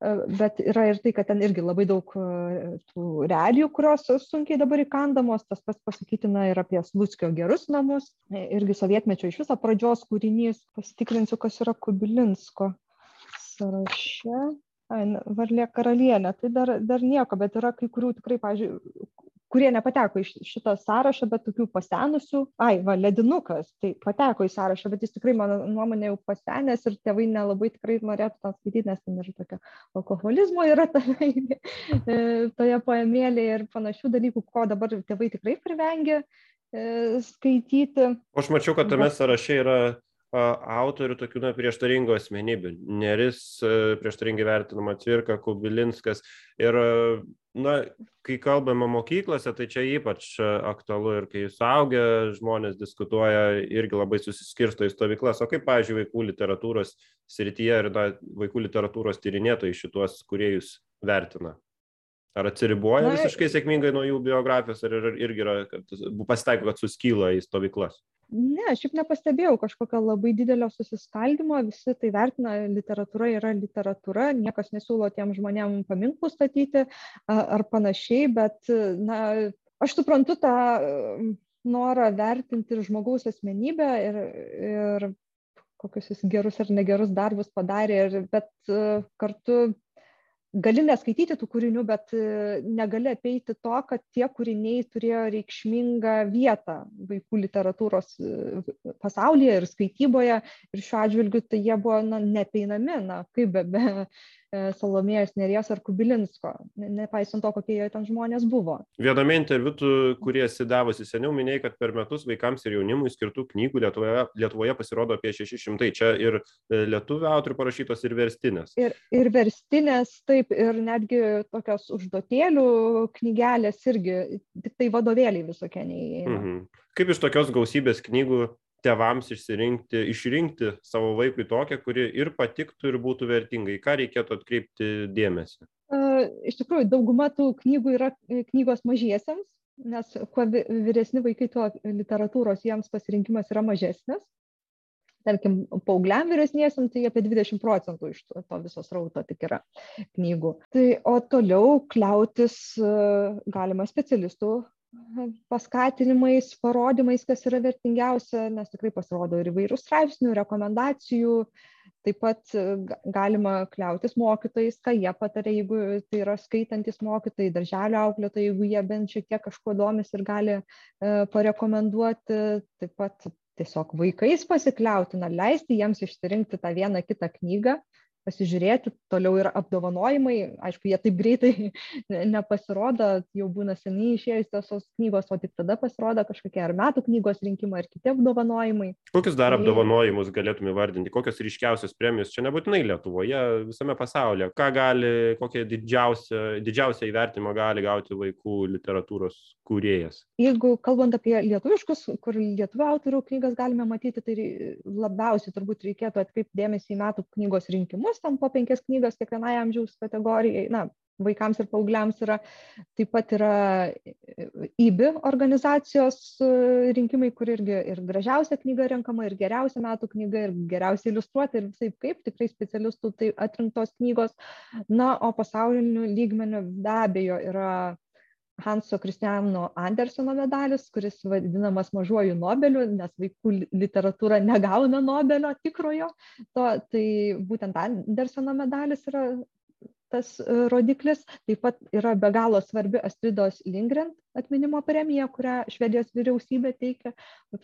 e, bet yra ir tai, kad ten irgi labai daug e, tų realijų, kurios sunkiai dabar įkandamos, tas pats pasakytina ir apie Sluckio gerus namus, E, irgi sovietmečio iš viso pradžios kūrinys, pasitikrinsiu, kas yra Kubilinsko sąraše. Ai, Varlė karalienė, tai dar, dar nieko, bet yra kai kurių tikrai, pažiūrėjau, kurie nepateko į ši- šitą sąrašą, bet tokių pasenusių. Ai, va, ledinukas, tai pateko į sąrašą, bet jis tikrai, mano nuomonė, jau pasenęs ir tėvai nelabai tikrai norėtų tą skaityti, nes ten ir tokio alkoholizmo yra tame, toje poemėlėje ir panašių dalykų, ko dabar tėvai tikrai privengia e, skaityti. Aš mačiau, kad tame sąraše yra autorių tokių na, prieštaringų asmenybių. Neris prieštaringai vertinama Cvirka, Kubilinskas. Ir, na, kai kalbame mokyklose, tai čia ypač aktualu ir kai suaugę žmonės diskutuoja, irgi labai susiskirsto į stovyklas. O kaip, pavyzdžiui, vaikų literatūros srityje ir na, vaikų literatūros tyrinėtojai šituos kuriejus vertina? Ar atsiriboja visiškai sėkmingai nuo jų biografijos, ar ir- irgi yra, kad pasitaiko, kad suskyla į stovyklas? Ne, šiaip nepastebėjau kažkokio labai didelio susiskaldimo, visi tai vertina, literatūra yra literatūra, niekas nesiūlo tiem žmonėm paminklų statyti ar panašiai, bet, na, aš suprantu tą e, norą vertinti ir žmogaus asmenybę ir, ir kokius jis gerus ar negerus darbus padarė, ir, bet e, kartu gali neskaityti tų kūrinių, bet e, negali apeiti to, kad tie kūriniai turėjo reikšmingą vietą vaikų literatūros e, pasaulyje ir skaityboje. Ir šiuo atžvilgiu tai jie buvo na, nepeinami, na, kaip be, be Salomėjos Nerijos ar Kubilinsko, ne- nepaisant to, kokie jie ten žmonės buvo. Viename interviu, kurie sidavusi seniau, minėjai, kad per metus vaikams ir jaunimui skirtų knygų Lietuvoje, Lietuvoje pasirodo apie 600. Čia ir e, lietuvių autorių parašytos ir verstinės. Ir, ir verstinės, taip, ir netgi tokios užduotėlių knygelės irgi, tik tai vadovėliai visokie neįeina. Mhm. Kaip iš tokios gausybės knygų tevams išsirinkti, išrinkti savo vaikui tokią, kuri ir patiktų, ir būtų vertinga, į ką reikėtų atkreipti dėmesį? Iš tikrųjų, dauguma tų knygų yra e, knygos mažiesiems, nes kuo vyresni vaikai, tuo literatūros jiems pasirinkimas yra mažesnis. Tarkim, paaugliam vyresniesiam tai apie 20 procentų iš to, to viso srauto tik yra knygų. Tai o toliau kliautis e, galima specialistų paskatinimais, parodymais, kas yra vertingiausia, nes tikrai pasirodo ir įvairių straipsnių, rekomendacijų, Taip pat e, ga- galima kliautis mokytojais, ką jie patarė, jeigu tai yra skaitantis mokytojai, darželio auklėtojai, jeigu jie bent šiek tiek kažkuo domis ir gali e, parekomenduoti. Taip pat tiesiog vaikais pasikliauti, na, leisti jiems išsirinkti tą vieną kitą knygą pasižiūrėti toliau yra apdovanojimai aišku jie taip greitai nepasirodo jau būna seniai išėjusios tos knygos o tik tada pasirodo kažkokie ar metų knygos rinkimai ar kiti apdovanojimai. Kokius dar apdovanojimus galėtum įvardinti? Kokios ryškiausios premijos? Čia nebūtinai lietuvoje visame pasaulyje. Ką gali kokią didžiausią didžiausią įvertinimą gali gauti vaikų literatūros kūrėjas? Jeigu kalbant apie lietuviškus kur lietuvių autorių knygas galime matyti tai labiausiai turbūt reikėtų atkreipti dėmesį į metų knygos rinkimus ten po penkias knygas kiekvienai amžiaus kategorijai na vaikams ir paaugliams yra taip pat yra IBI organizacijos rinkimai, kur irgi ir gražiausia knyga renkama, ir geriausia metų knyga, ir geriausia iliustruota, ir visai kaip, tikrai specialistų tai atrinktos knygos. Na, o pasauliniu lygmeniu be abejo yra Hanso Kristiano Andersono medalis, kuris vadinamas mažuoju Nobeliu, nes vaikų literatūra negauna Nobelio tikrojo. To, tai būtent Andersono medalis yra tas e, rodiklis. Taip pat yra be galo svarbi Astridos Lindgren atminimo premija, kurią Švedijos vyriausybė teikia.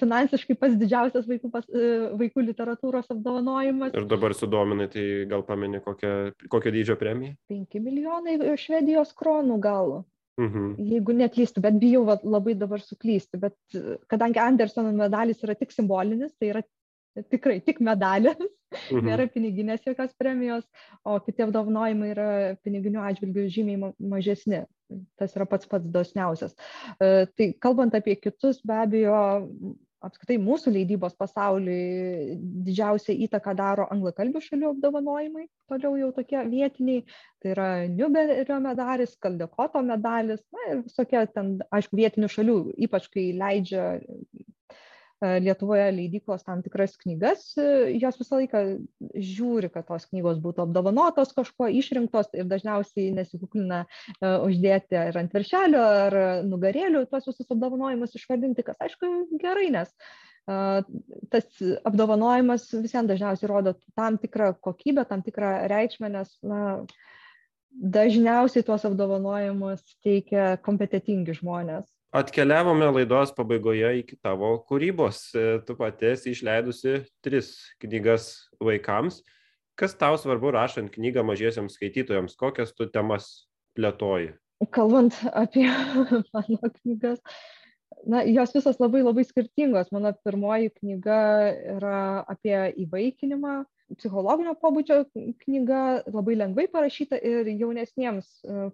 Finansiškai pats didžiausias vaikų, pas, e, vaikų literatūros apdovanojimas. Ir dabar sudominai, tai gal pameni kokią, kokio dydžio premiją? 5 milijonai Švedijos kronų gal. Mhm. Jeigu neklystu, bet bijau va, labai dabar suklysti, bet kadangi Andersono medalis yra tik simbolinis, tai yra tikrai tik medalis, mhm. nėra piniginės jokios premijos, o kiti apdovanojimai yra piniginių atžvilgių žymiai mažesni. Tas yra pats pats dosniausias. E, tai kalbant apie kitus, be abejo, apskritai mūsų leidybos pasauliui didžiausią įtaką daro anglakalbių šalių apdovanojimai, toliau jau tokie vietiniai, tai yra Newberio medalis, Kaldekoto medalis, na ir visokie ten, aišku, vietinių šalių, ypač kai leidžia Lietuvoje leidyklos tam tikras knygas, e, jos visą laiką žiūri, kad tos knygos būtų apdovanotos kažkuo išrinktos ir dažniausiai nesikuklina e, uždėti ar ant viršelio, ar nugarėlių tuos visus apdovanojimus išvardinti, kas aišku gerai, nes tas apdovanojimas visiems dažniausiai rodo tam tikrą kokybę, tam tikrą reikšmę, nes na, dažniausiai tuos apdovanojimus teikia kompetitingi žmonės atkeliavome laidos pabaigoje iki tavo kūrybos. E, tu pati esi išleidusi tris knygas vaikams. Kas tau svarbu rašant knygą mažiesiams skaitytojams? Kokias tu temas plėtoji? Kalbant apie mano knygas, na, jos visos labai labai skirtingos. Mano pirmoji knyga yra apie įvaikinimą, psichologinio pobūdžio knyga, labai lengvai parašyta ir jaunesniems e,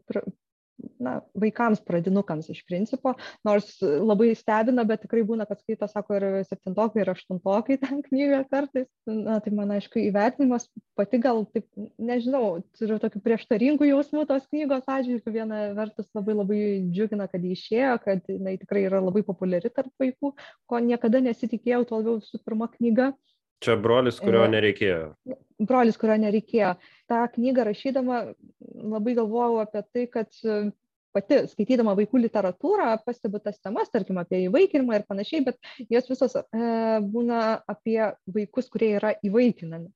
na, vaikams, pradinukams iš principo, nors labai stebina, bet tikrai būna, kad skaito, sako, ir septintokai, ir aštuntokai ten knygą kartais. Na, tai man, aišku, įvertinimas pati gal, taip, nežinau, turiu tokių prieštaringų jausmų tos knygos atžvilgių. Viena vertus labai labai džiugina, kad jį išėjo, kad jinai tikrai yra labai populiari tarp vaikų, ko niekada nesitikėjau, tuo labiau su pirma knyga. Čia brolis, kurio nereikėjo. Brolis, kurio nereikėjo. Ta knygą rašydama labai galvojau apie tai, kad e, pati skaitydama vaikų literatūrą pastebiu tas temas, tarkim, apie įvaikinimą ir panašiai, bet jos visos e, būna apie vaikus, kurie yra įvaikinami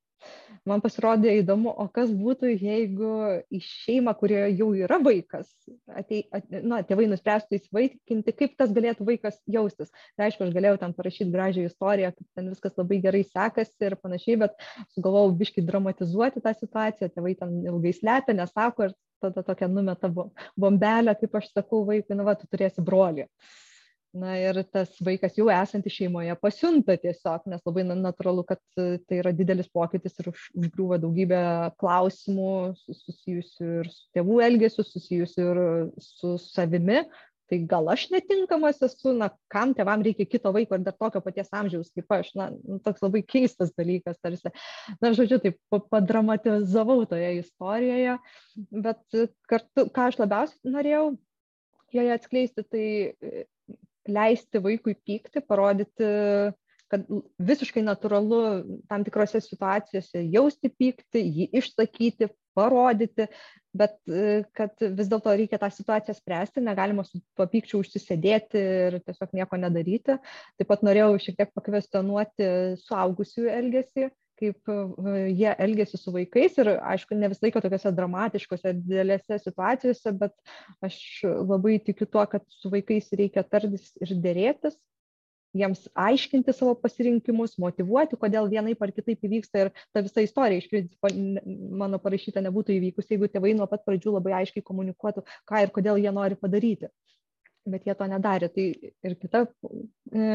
man pasirodė įdomu, o kas būtų, jeigu į šeimą, kurioje jau yra vaikas, atei, at, na, tėvai nuspręstų įsivaikinti, kaip tas galėtų vaikas jaustis. Tai aišku, aš galėjau ten parašyti gražią istoriją, kaip ten viskas labai gerai sekasi ir panašiai, bet sugalvojau biškai dramatizuoti tą situaciją, tėvai ten ilgai slepia, nesako ir tada tokia numeta bombelė, kaip aš sakau vaikui, na, va, tu turėsi brolį na ir tas vaikas jau esantis šeimoje pasiunta tiesiog nes labai natūralu kad tai yra didelis pokytis ir už užgriūva daugybė klausimų susijusių ir su tėvų elgesiu susijusių ir su savimi tai gal aš netinkamas esu, na, kam tėvam reikia kito vaiko ir dar tokio paties amžiaus kaip aš, na, nu, toks labai keistas dalykas tarsi. Na, žodžiu, taip padramatizavau toje istorijoje, bet kartu, ką aš labiausiai norėjau joje atskleisti, tai leisti vaikui pykti, parodyti, kad visiškai natūralu tam tikrose situacijose jausti pyktį, jį išsakyti, parodyti, bet kad vis dėlto reikia tą situaciją spręsti, negalima su tuo pykčiu užsisėdėti ir tiesiog nieko nedaryti. Taip pat norėjau šiek tiek pakvestionuoti suaugusiųjų elgesį kaip jie elgesi su vaikais ir aišku ne visą laiką tokiose dramatiškose didelėse situacijose bet aš labai tikiu tuo kad su vaikais reikia tartis ir derėtis jiems aiškinti savo pasirinkimus, motivuoti, kodėl vienaip ar kitaip įvyksta ir ta visa istorija iš principo mano parašyta nebūtų įvykusi, jeigu tėvai nuo pat pradžių labai aiškiai komunikuotų, ką ir kodėl jie nori padaryti bet jie to nedarė. Tai ir kita, e,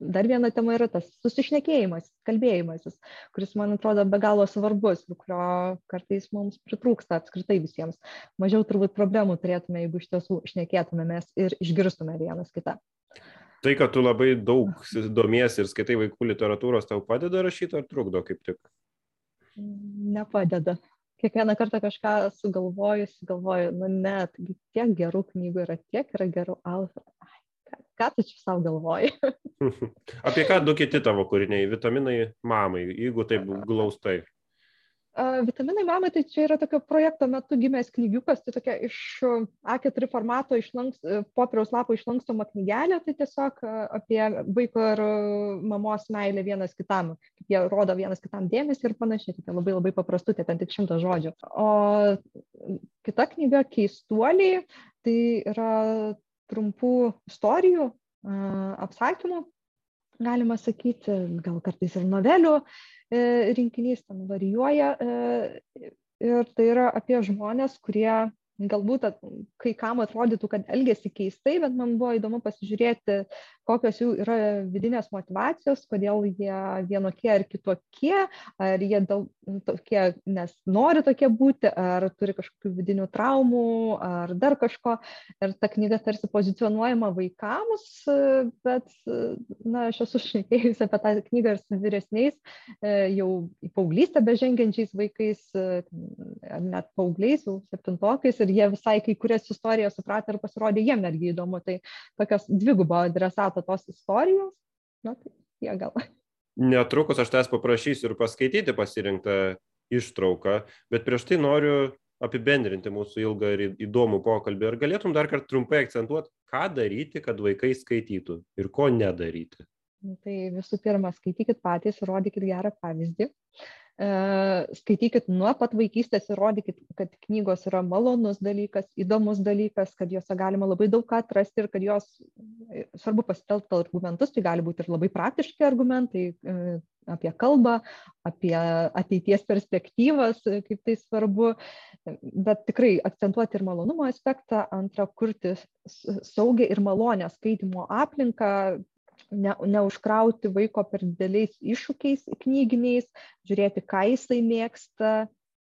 dar viena tema yra tas susišnekėjimas, kalbėjimasis, kuris, man atrodo, be galo svarbus kurio kartais mums pritrūksta apskritai visiems. Mažiau turbūt problemų turėtume, jeigu iš tiesų šnekėtumėmės ir išgirstume vienas kitą. Tai, kad tu labai daug domiesi ir skaitai vaikų literatūros, tau padeda rašyti ar trukdo kaip tik? Nepadeda kiekvieną kartą kažką sugalvojus, galvoju, nu ne, taigi tiek gerų knygų yra, tiek yra gerų autorių. Ką, ką tu čia savo galvoji? Apie ką du kiti tavo kūriniai? Vitaminai mamai, jeigu taip glaustai. Vitaminai mamai, tai čia yra tokio projekto metu gimęs knygiukas, tai tokia iš A4 formato išlanks, popieriaus lapo išlankstoma knygelė, tai tiesiog apie vaiko ir mamos meilę vienas kitam, kaip jie rodo vienas kitam dėmesį ir panašiai, tai labai labai paprastutė, ten tik šimtas žodžių. O kita knyga Keistuoliai, tai yra trumpų istorijų, apsakymų, galima sakyti, gal kartais ir novelių E, rinkinys ten varijuoja e, ir tai yra apie žmonės, kurie galbūt kai kam atrodytų, kad elgesi keistai, bet man buvo įdomu pasižiūrėti, kokios jų yra vidinės motivacijos, kodėl jie vienokie ar kitokie, ar jie dėl, tokie, nes nori tokie būti, ar turi kažkokių vidinių traumų, ar dar kažko. Ir ta knyga tarsi pozicionuojama vaikams, bet, na, aš esu šnekėjusi apie tą knygą ir su vyresniais, jau į paauglystę bežengiančiais vaikais, ar net paaugliais, jau septintokais ir jie visai kai kurias istorijas supratę ir pasirodė jiem netgi įdomu. Tai tokios dvigubo adresato tos istorijos, na tai jie gal. Netrukus aš tęs paprašysiu ir paskaityti pasirinktą ištrauką, bet prieš tai noriu apibendrinti mūsų ilgą ir įdomų pokalbį. Ar galėtum dar kartą trumpai akcentuoti, ką daryti, kad vaikai skaitytų ir ko nedaryti? Tai visų pirma, skaitykit patys, rodykit gerą pavyzdį. E, skaitykit nuo pat vaikystės ir rodykit, kad knygos yra malonus dalykas, įdomus dalykas, kad juose galima labai daug ką atrasti ir kad jos, e, svarbu pasitelkti argumentus, tai gali būti ir labai praktiški argumentai e, apie kalbą, apie ateities perspektyvas, kaip tai svarbu, bet tikrai akcentuoti ir malonumo aspektą, antra, kurti saugią ir malonę skaitimo aplinką, ne, neužkrauti vaiko per dideliais iššūkiais knyginiais, žiūrėti, ką jisai mėgsta,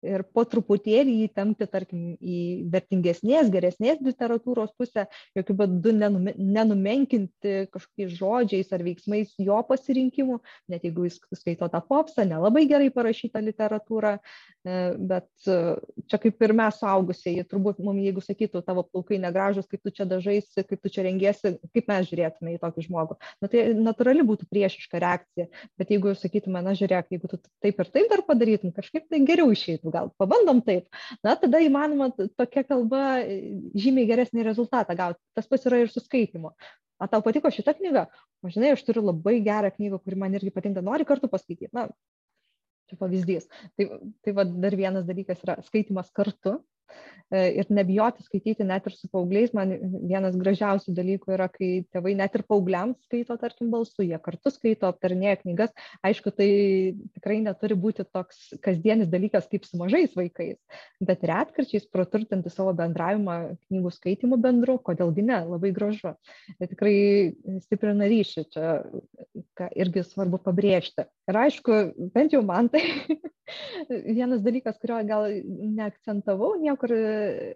ir po truputėlį jį tempti, tarkim, į vertingesnės, geresnės literatūros pusę, jokių būdų nenumenkinti kažkokiais žodžiais ar veiksmais jo pasirinkimų, net jeigu jis skaito tą popsą, nelabai gerai parašytą literatūrą, e, bet e, čia kaip ir mes suaugusieji, turbūt mums, jeigu sakytų, tavo plaukai negražus, kaip tu čia dažaisi, kaip tu čia rengiesi, kaip mes žiūrėtume į tokį žmogų. Na tai natūrali būtų priešiška reakcija, bet jeigu sakytume, na žiūrėk, jeigu tu taip ir taip dar padarytum, kažkaip tai geriau išeitų gal pabandom taip, na tada įmanoma tokia kalba e, žymiai geresnį rezultatą gauti. Tas pats yra ir su skaitimu. A tau patiko šita knyga? O žinai, aš turiu labai gerą knygą, kuri man irgi patinka, nori kartu paskaityti. Na, čia pavyzdys. Tai, tai va, dar vienas dalykas yra skaitimas kartu. E, ir nebijoti skaityti net ir su paaugliais. Man vienas gražiausių dalykų yra, kai tėvai net ir paaugliams skaito, tarkim, balsu, jie kartu skaito, aptarinėja knygas. Aišku, tai tikrai neturi būti toks kasdienis dalykas kaip su mažais vaikais, bet retkarčiais praturtinti savo bendravimą knygų skaitimų bendru, kodėlgi ne, labai gražu. Tai tikrai stiprina ryšį, čia irgi svarbu pabrėžti. Ir aišku, bent jau man tai vienas dalykas, kurio gal neakcentavau niekur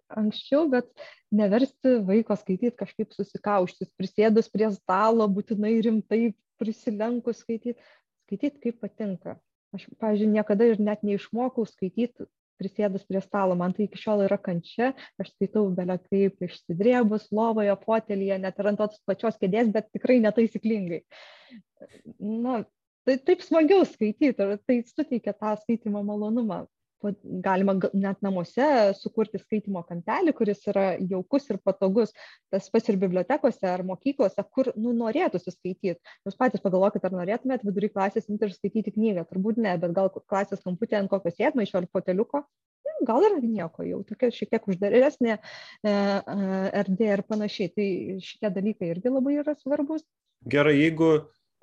anksčiau, bet neversti vaiko skaityti kažkaip susikauštis, prisėdus prie stalo, būtinai rimtai prisilenkus skaityti, skaityti kaip patinka. Aš, pavyzdžiui, niekada ir net neišmokau skaityti prisėdus prie stalo, man tai iki šiol yra kančia, aš skaitau belia kaip išsidrėbus, lovoje, potelyje, net ir ant tos pačios kėdės, bet tikrai netaisyklingai. Na, tai taip smagiau skaityti ir tai suteikia tą skaitimo malonumą. Galima net namuose sukurti skaitimo kampelį, kuris yra jaukus ir patogus, tas pats ir bibliotekose ar mokyklose, kur nu, norėtųsi skaityti. Jūs patys pagalvokite, ar norėtumėt vidury klasės imti ir skaityti knygą. Turbūt ne, bet gal klasės kamputė ant kokio sėdmaišio ar foteliuko. Gal ir nieko, jau tokia šiek tiek uždaresnė e, e, erdvė ir panašiai. Tai šitie dalykai irgi labai yra svarbus. Gerai, jeigu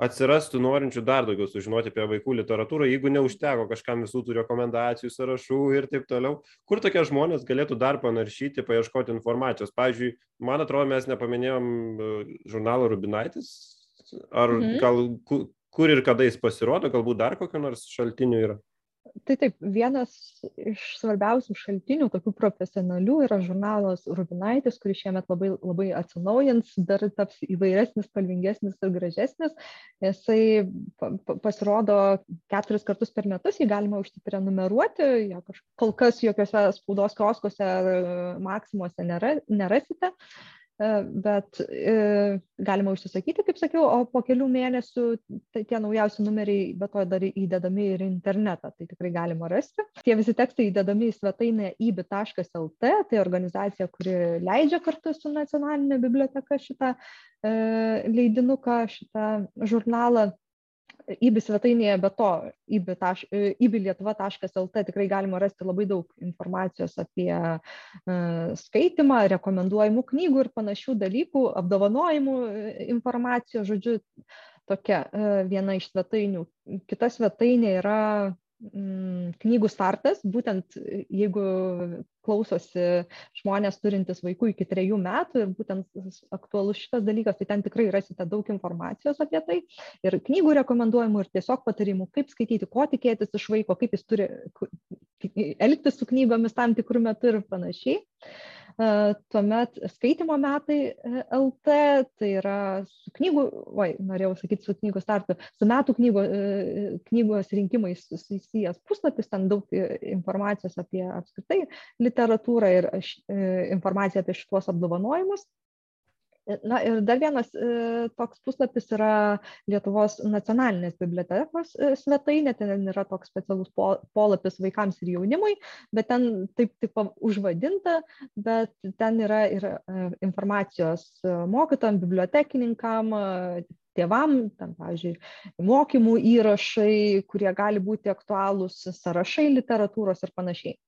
atsirastų norinčių dar daugiau sužinoti apie vaikų literatūrą, jeigu neužteko kažkam visų tų rekomendacijų, sąrašų ir taip toliau, kur tokie žmonės galėtų dar panaršyti, paieškoti informacijos. Pavyzdžiui, man atrodo, mes nepaminėjom e, žurnalo Rubinaitis, ar mhm. gal kur ir kada jis pasirodo, galbūt dar kokio nors šaltinių yra. Tai taip, vienas iš svarbiausių šaltinių, tokių profesionalių, yra žurnalas Rubinaitis, kuris šiemet labai, labai atsinaujins, dar taps įvairesnis, spalvingesnis ir gražesnis. Jisai pasirodo keturis kartus per metus, jį galima užsiprenumeruoti, jo kol kas jokiuose spaudos kioskose ar maksimuose nėra, nerasite. E, bet e, galima užsisakyti, kaip sakiau, o po kelių mėnesių tai tie naujausi numeriai, be to dar įdedami ir internetą, tai tikrai galima rasti. Tie visi tekstai įdedami į svetainę ibi.lt, tai organizacija, kuri leidžia kartu su nacionalinė biblioteka šitą e, leidinuką, šitą žurnalą įbi svetainėje be to ibilietuva.lt tikrai galima rasti labai daug informacijos apie e, skaitimą, rekomenduojamų knygų ir panašių dalykų, apdovanojimų e, informacijos, žodžiu, tokia e, viena iš svetainių. Kita svetainė yra knygų startas, būtent jeigu klausosi žmonės turintys vaikų iki trejų metų ir būtent aktualus šitas dalykas, tai ten tikrai rasite daug informacijos apie tai ir knygų rekomenduojamų ir tiesiog patarimų, kaip skaityti, ko tikėtis iš vaiko, kaip jis turi elgtis su knygomis tam tikrų metų ir panašiai. E, tuomet skaitimo metai e, LT, tai yra su knygų, oi, norėjau sakyti su knygų startu, su metų knygo, e, knygos rinkimais susijęs puslapis, ten daug informacijos apie apskritai literatūrą ir informaciją apie šituos apdovanojimus. Na ir dar vienas e, toks puslapis yra Lietuvos nacionalinės bibliotekos e, svetainė, ten yra toks specialus po, polapis vaikams ir jaunimui, bet ten taip taip užvadinta, bet ten yra ir e, informacijos mokytam, bibliotekininkam, tėvam, ten, pavyzdžiui, mokymų įrašai, kurie gali būti aktualūs, sąrašai literatūros ir panašiai.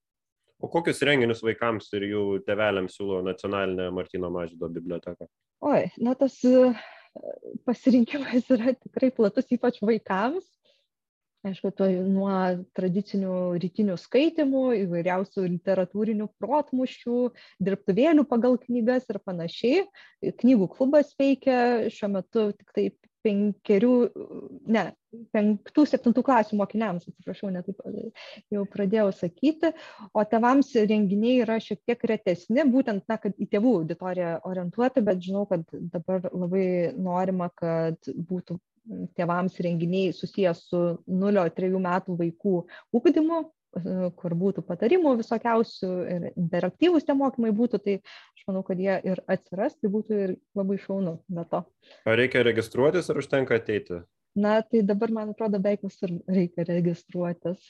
O kokius renginius vaikams ir jų tėveliams siūlo nacionalinė Martino Mažydo biblioteka? Oi, na tas e, pasirinkimas yra tikrai platus, ypač vaikams. Aišku, to nuo tradicinių rytinių skaitimų, įvairiausių literatūrinių protmušių, dirbtuvėlių pagal knygas ir panašiai. Knygų klubas veikia šiuo metu tik taip penkerių, ne, penktų, septintų klasių mokiniams, atsiprašau, netaip jau pradėjau sakyti, o tevams renginiai yra šiek tiek retesni, būtent, na, kad į tėvų auditoriją orientuoti, bet žinau, kad dabar labai norima, kad būtų tėvams renginiai susijęs su 0-3 metų vaikų ūkdymu, kur būtų patarimų visokiausių ir interaktyvūs tie mokymai būtų, tai aš manau, kad jie ir atsiras, tai būtų ir labai šaunu be to. Ar reikia registruotis, ar užtenka ateiti? Na, tai dabar, man atrodo, beveik visur reikia registruotis,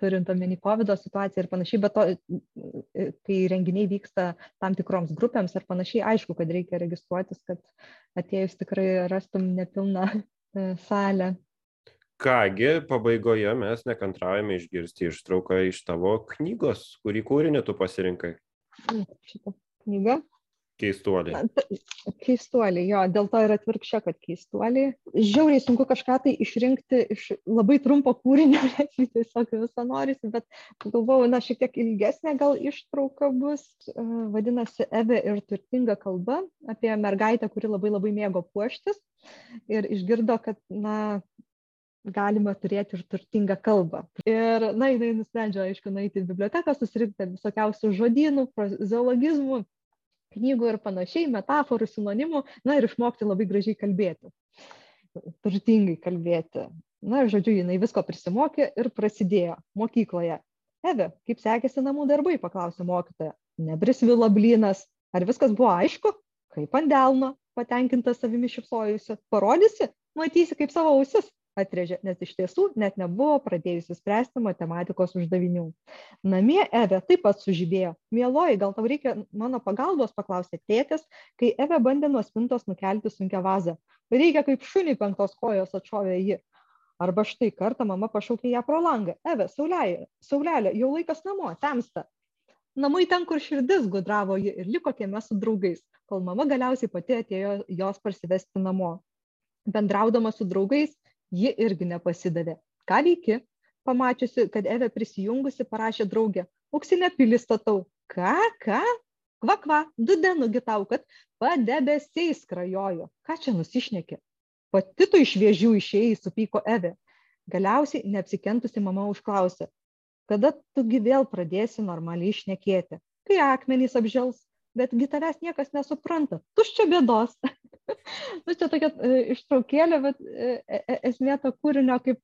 turint omeny COVID situaciją ir panašiai, bet to, kai renginiai vyksta tam tikroms grupėms ir panašiai, aišku, kad reikia registruotis, kad atėjus tikrai rastum nepilną e, salę Kągi, pabaigoje mes nekantraujame išgirsti ištrauką iš tavo knygos, kurį kūrinį tu pasirinkai. Šitą knygą. Keistuoliai. Keistuoliai, jo, dėl to ir atvirkščia, kad keistuoliai. Žiauriai sunku kažką tai išrinkti iš labai trumpo kūrinio, nes jį tiesiog visą norisi, bet galvojau, na, šiek tiek ilgesnė gal ištrauka bus. E, vadinasi, Eve ir turtinga kalba apie mergaitę, kuri labai labai mėgo puoštis. Ir išgirdo, kad, na, galima turėti ir turtingą kalbą. Ir, na, jinai nusprendžia, aišku, nueiti į biblioteką, susirinkti visokiausių žodynų, zoologizmų, knygų ir panašiai, metaforų, sinonimų, na ir išmokti labai gražiai kalbėti, turtingai kalbėti. Na ir, žodžiu, jinai visko prisimokė ir prasidėjo mokykloje. Eve, kaip sekėsi namų darbai, paklausė mokytoja. Nebrisvilo blynas. Ar viskas buvo aišku? Kaip ant delno, patenkinta savimi šipsojusi. Parodysi, matysi kaip savo ausis atrėžė, nes iš tiesų net nebuvo pradėjusi spręsti matematikos uždavinių. Namie Eve taip pat sužydėjo. Mieloji, gal tau reikia mano pagalbos, paklausė tėtis, kai Eve bandė nuo spintos nukelti sunkę vazą. Reikia kaip šuniai penktos kojos atšovė ji. Arba štai kartą mama pašaukė ją pro langą. Eve, saulelė, saulelė jau laikas namo, temsta. Namai ten, kur širdis gudravo ji ir liko kieme su draugais, kol mama galiausiai pati atėjo jos parsivesti namo. Bendraudama su draugais, ji irgi nepasidavė. Ką veiki? Pamačiusi, kad Eve prisijungusi, parašė draugė. Auksinę pilį statau. Ką, ką? Kva, kva, du dienugi tau, kad padebesiai skrajojo. Ką čia nusišnekė? Pati tu iš viežių išėjai, supyko Eve. Galiausiai neapsikentusi mama užklausė. Kada tugi vėl pradėsi normaliai išnekėti? Kai akmenys apžels, betgi tavęs niekas nesupranta. Tuščia bėdos. nu, čia tokia e, ištraukėlė, bet e, e, esmė to kūrinio, kaip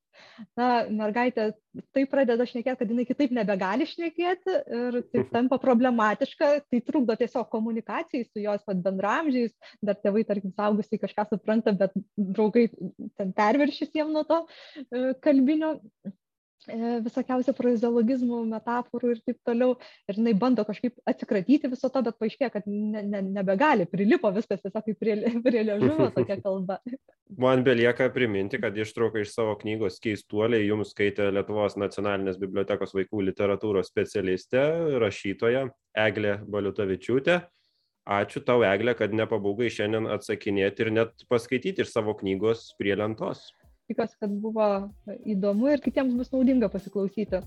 na, mergaitė taip pradeda šnekėti, kad jinai kitaip nebegali šnekėti ir taip tampa problematiška, tai trukdo tiesiog komunikacijai su jos pat bendramžiais, dar tėvai, tarkim, saugusiai kažką supranta, bet draugai ten perviršys jiem nuo to kalbinio visokiausių frazeologizmų, metaforų ir taip toliau. Ir jinai bando kažkaip atsikratyti viso to, bet paaiškėjo, kad ne, ne, nebegali, prilipo viskas tiesiog kaip prie, prie liežuvio tokia kalba. Man belieka priminti, kad ištrauką iš savo knygos Keistuoliai jums skaitė Lietuvos nacionalinės bibliotekos vaikų literatūros specialistė, rašytoja Eglė Baliutavičiūtė. Ačiū tau, Eglė, kad nepabūgai šiandien atsakinėti ir net paskaityti iš savo knygos prie lentos tikiuosi kad buvo įdomu ir kitiems bus naudinga pasiklausyti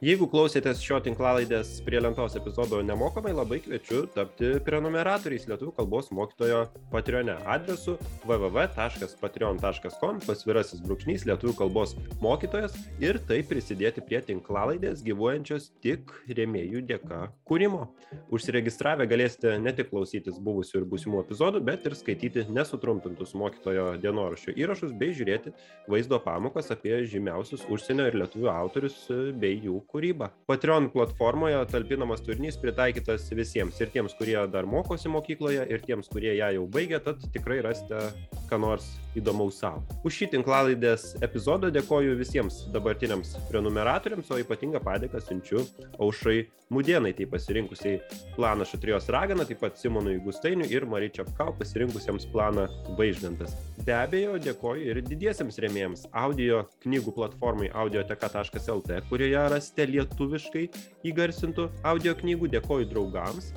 Jeigu klausėtės šio tinklalaidės prie lentos epizodo nemokamai, labai kviečiu tapti prenumeratoriais Lietuvų kalbos mokytojo Patreone adresu www.patreon.com pasvirasis brūkšnys Lietuvų kalbos mokytojas ir taip prisidėti prie tinklalaidės gyvuojančios tik rėmėjų dėka kūrimo. Užsiregistravę galėsite ne tik klausytis buvusių ir būsimų epizodų, bet ir skaityti nesutrumpintus mokytojo dienoraščio įrašus bei žiūrėti vaizdo pamokas apie žymiausius užsienio ir lietuvių autorius bei jų kūrybą. Patreon platformoje talpinamas turinys pritaikytas visiems ir tiems, kurie dar mokosi mokykloje, ir tiems, kurie ją jau baigė, tad tikrai rasite ką nors įdomaus savo. Už šį tinklalaidės epizodą dėkoju visiems dabartiniams prenumeratoriams, o ypatingą padėką siunčiu Aušrai Mudienai, tai pasirinkusiai planą Šatrijos raganą, taip pat Simonui Gustainiui ir Marijai Čiapkau pasirinkusiems planą Vaižgantas. Be abejo, dėkoju ir didiesiems rėmėjams audio knygų platformai audioteka.lt, kurioje rasite lietuviškai įgarsintų audio knygų. Dėkoju draugams,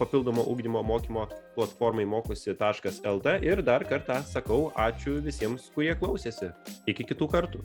papildomo ugdymo mokymo platformai mokosi.lt ir dar kartą sakau ačiū visiems, kurie klausėsi. Iki kitų kartų.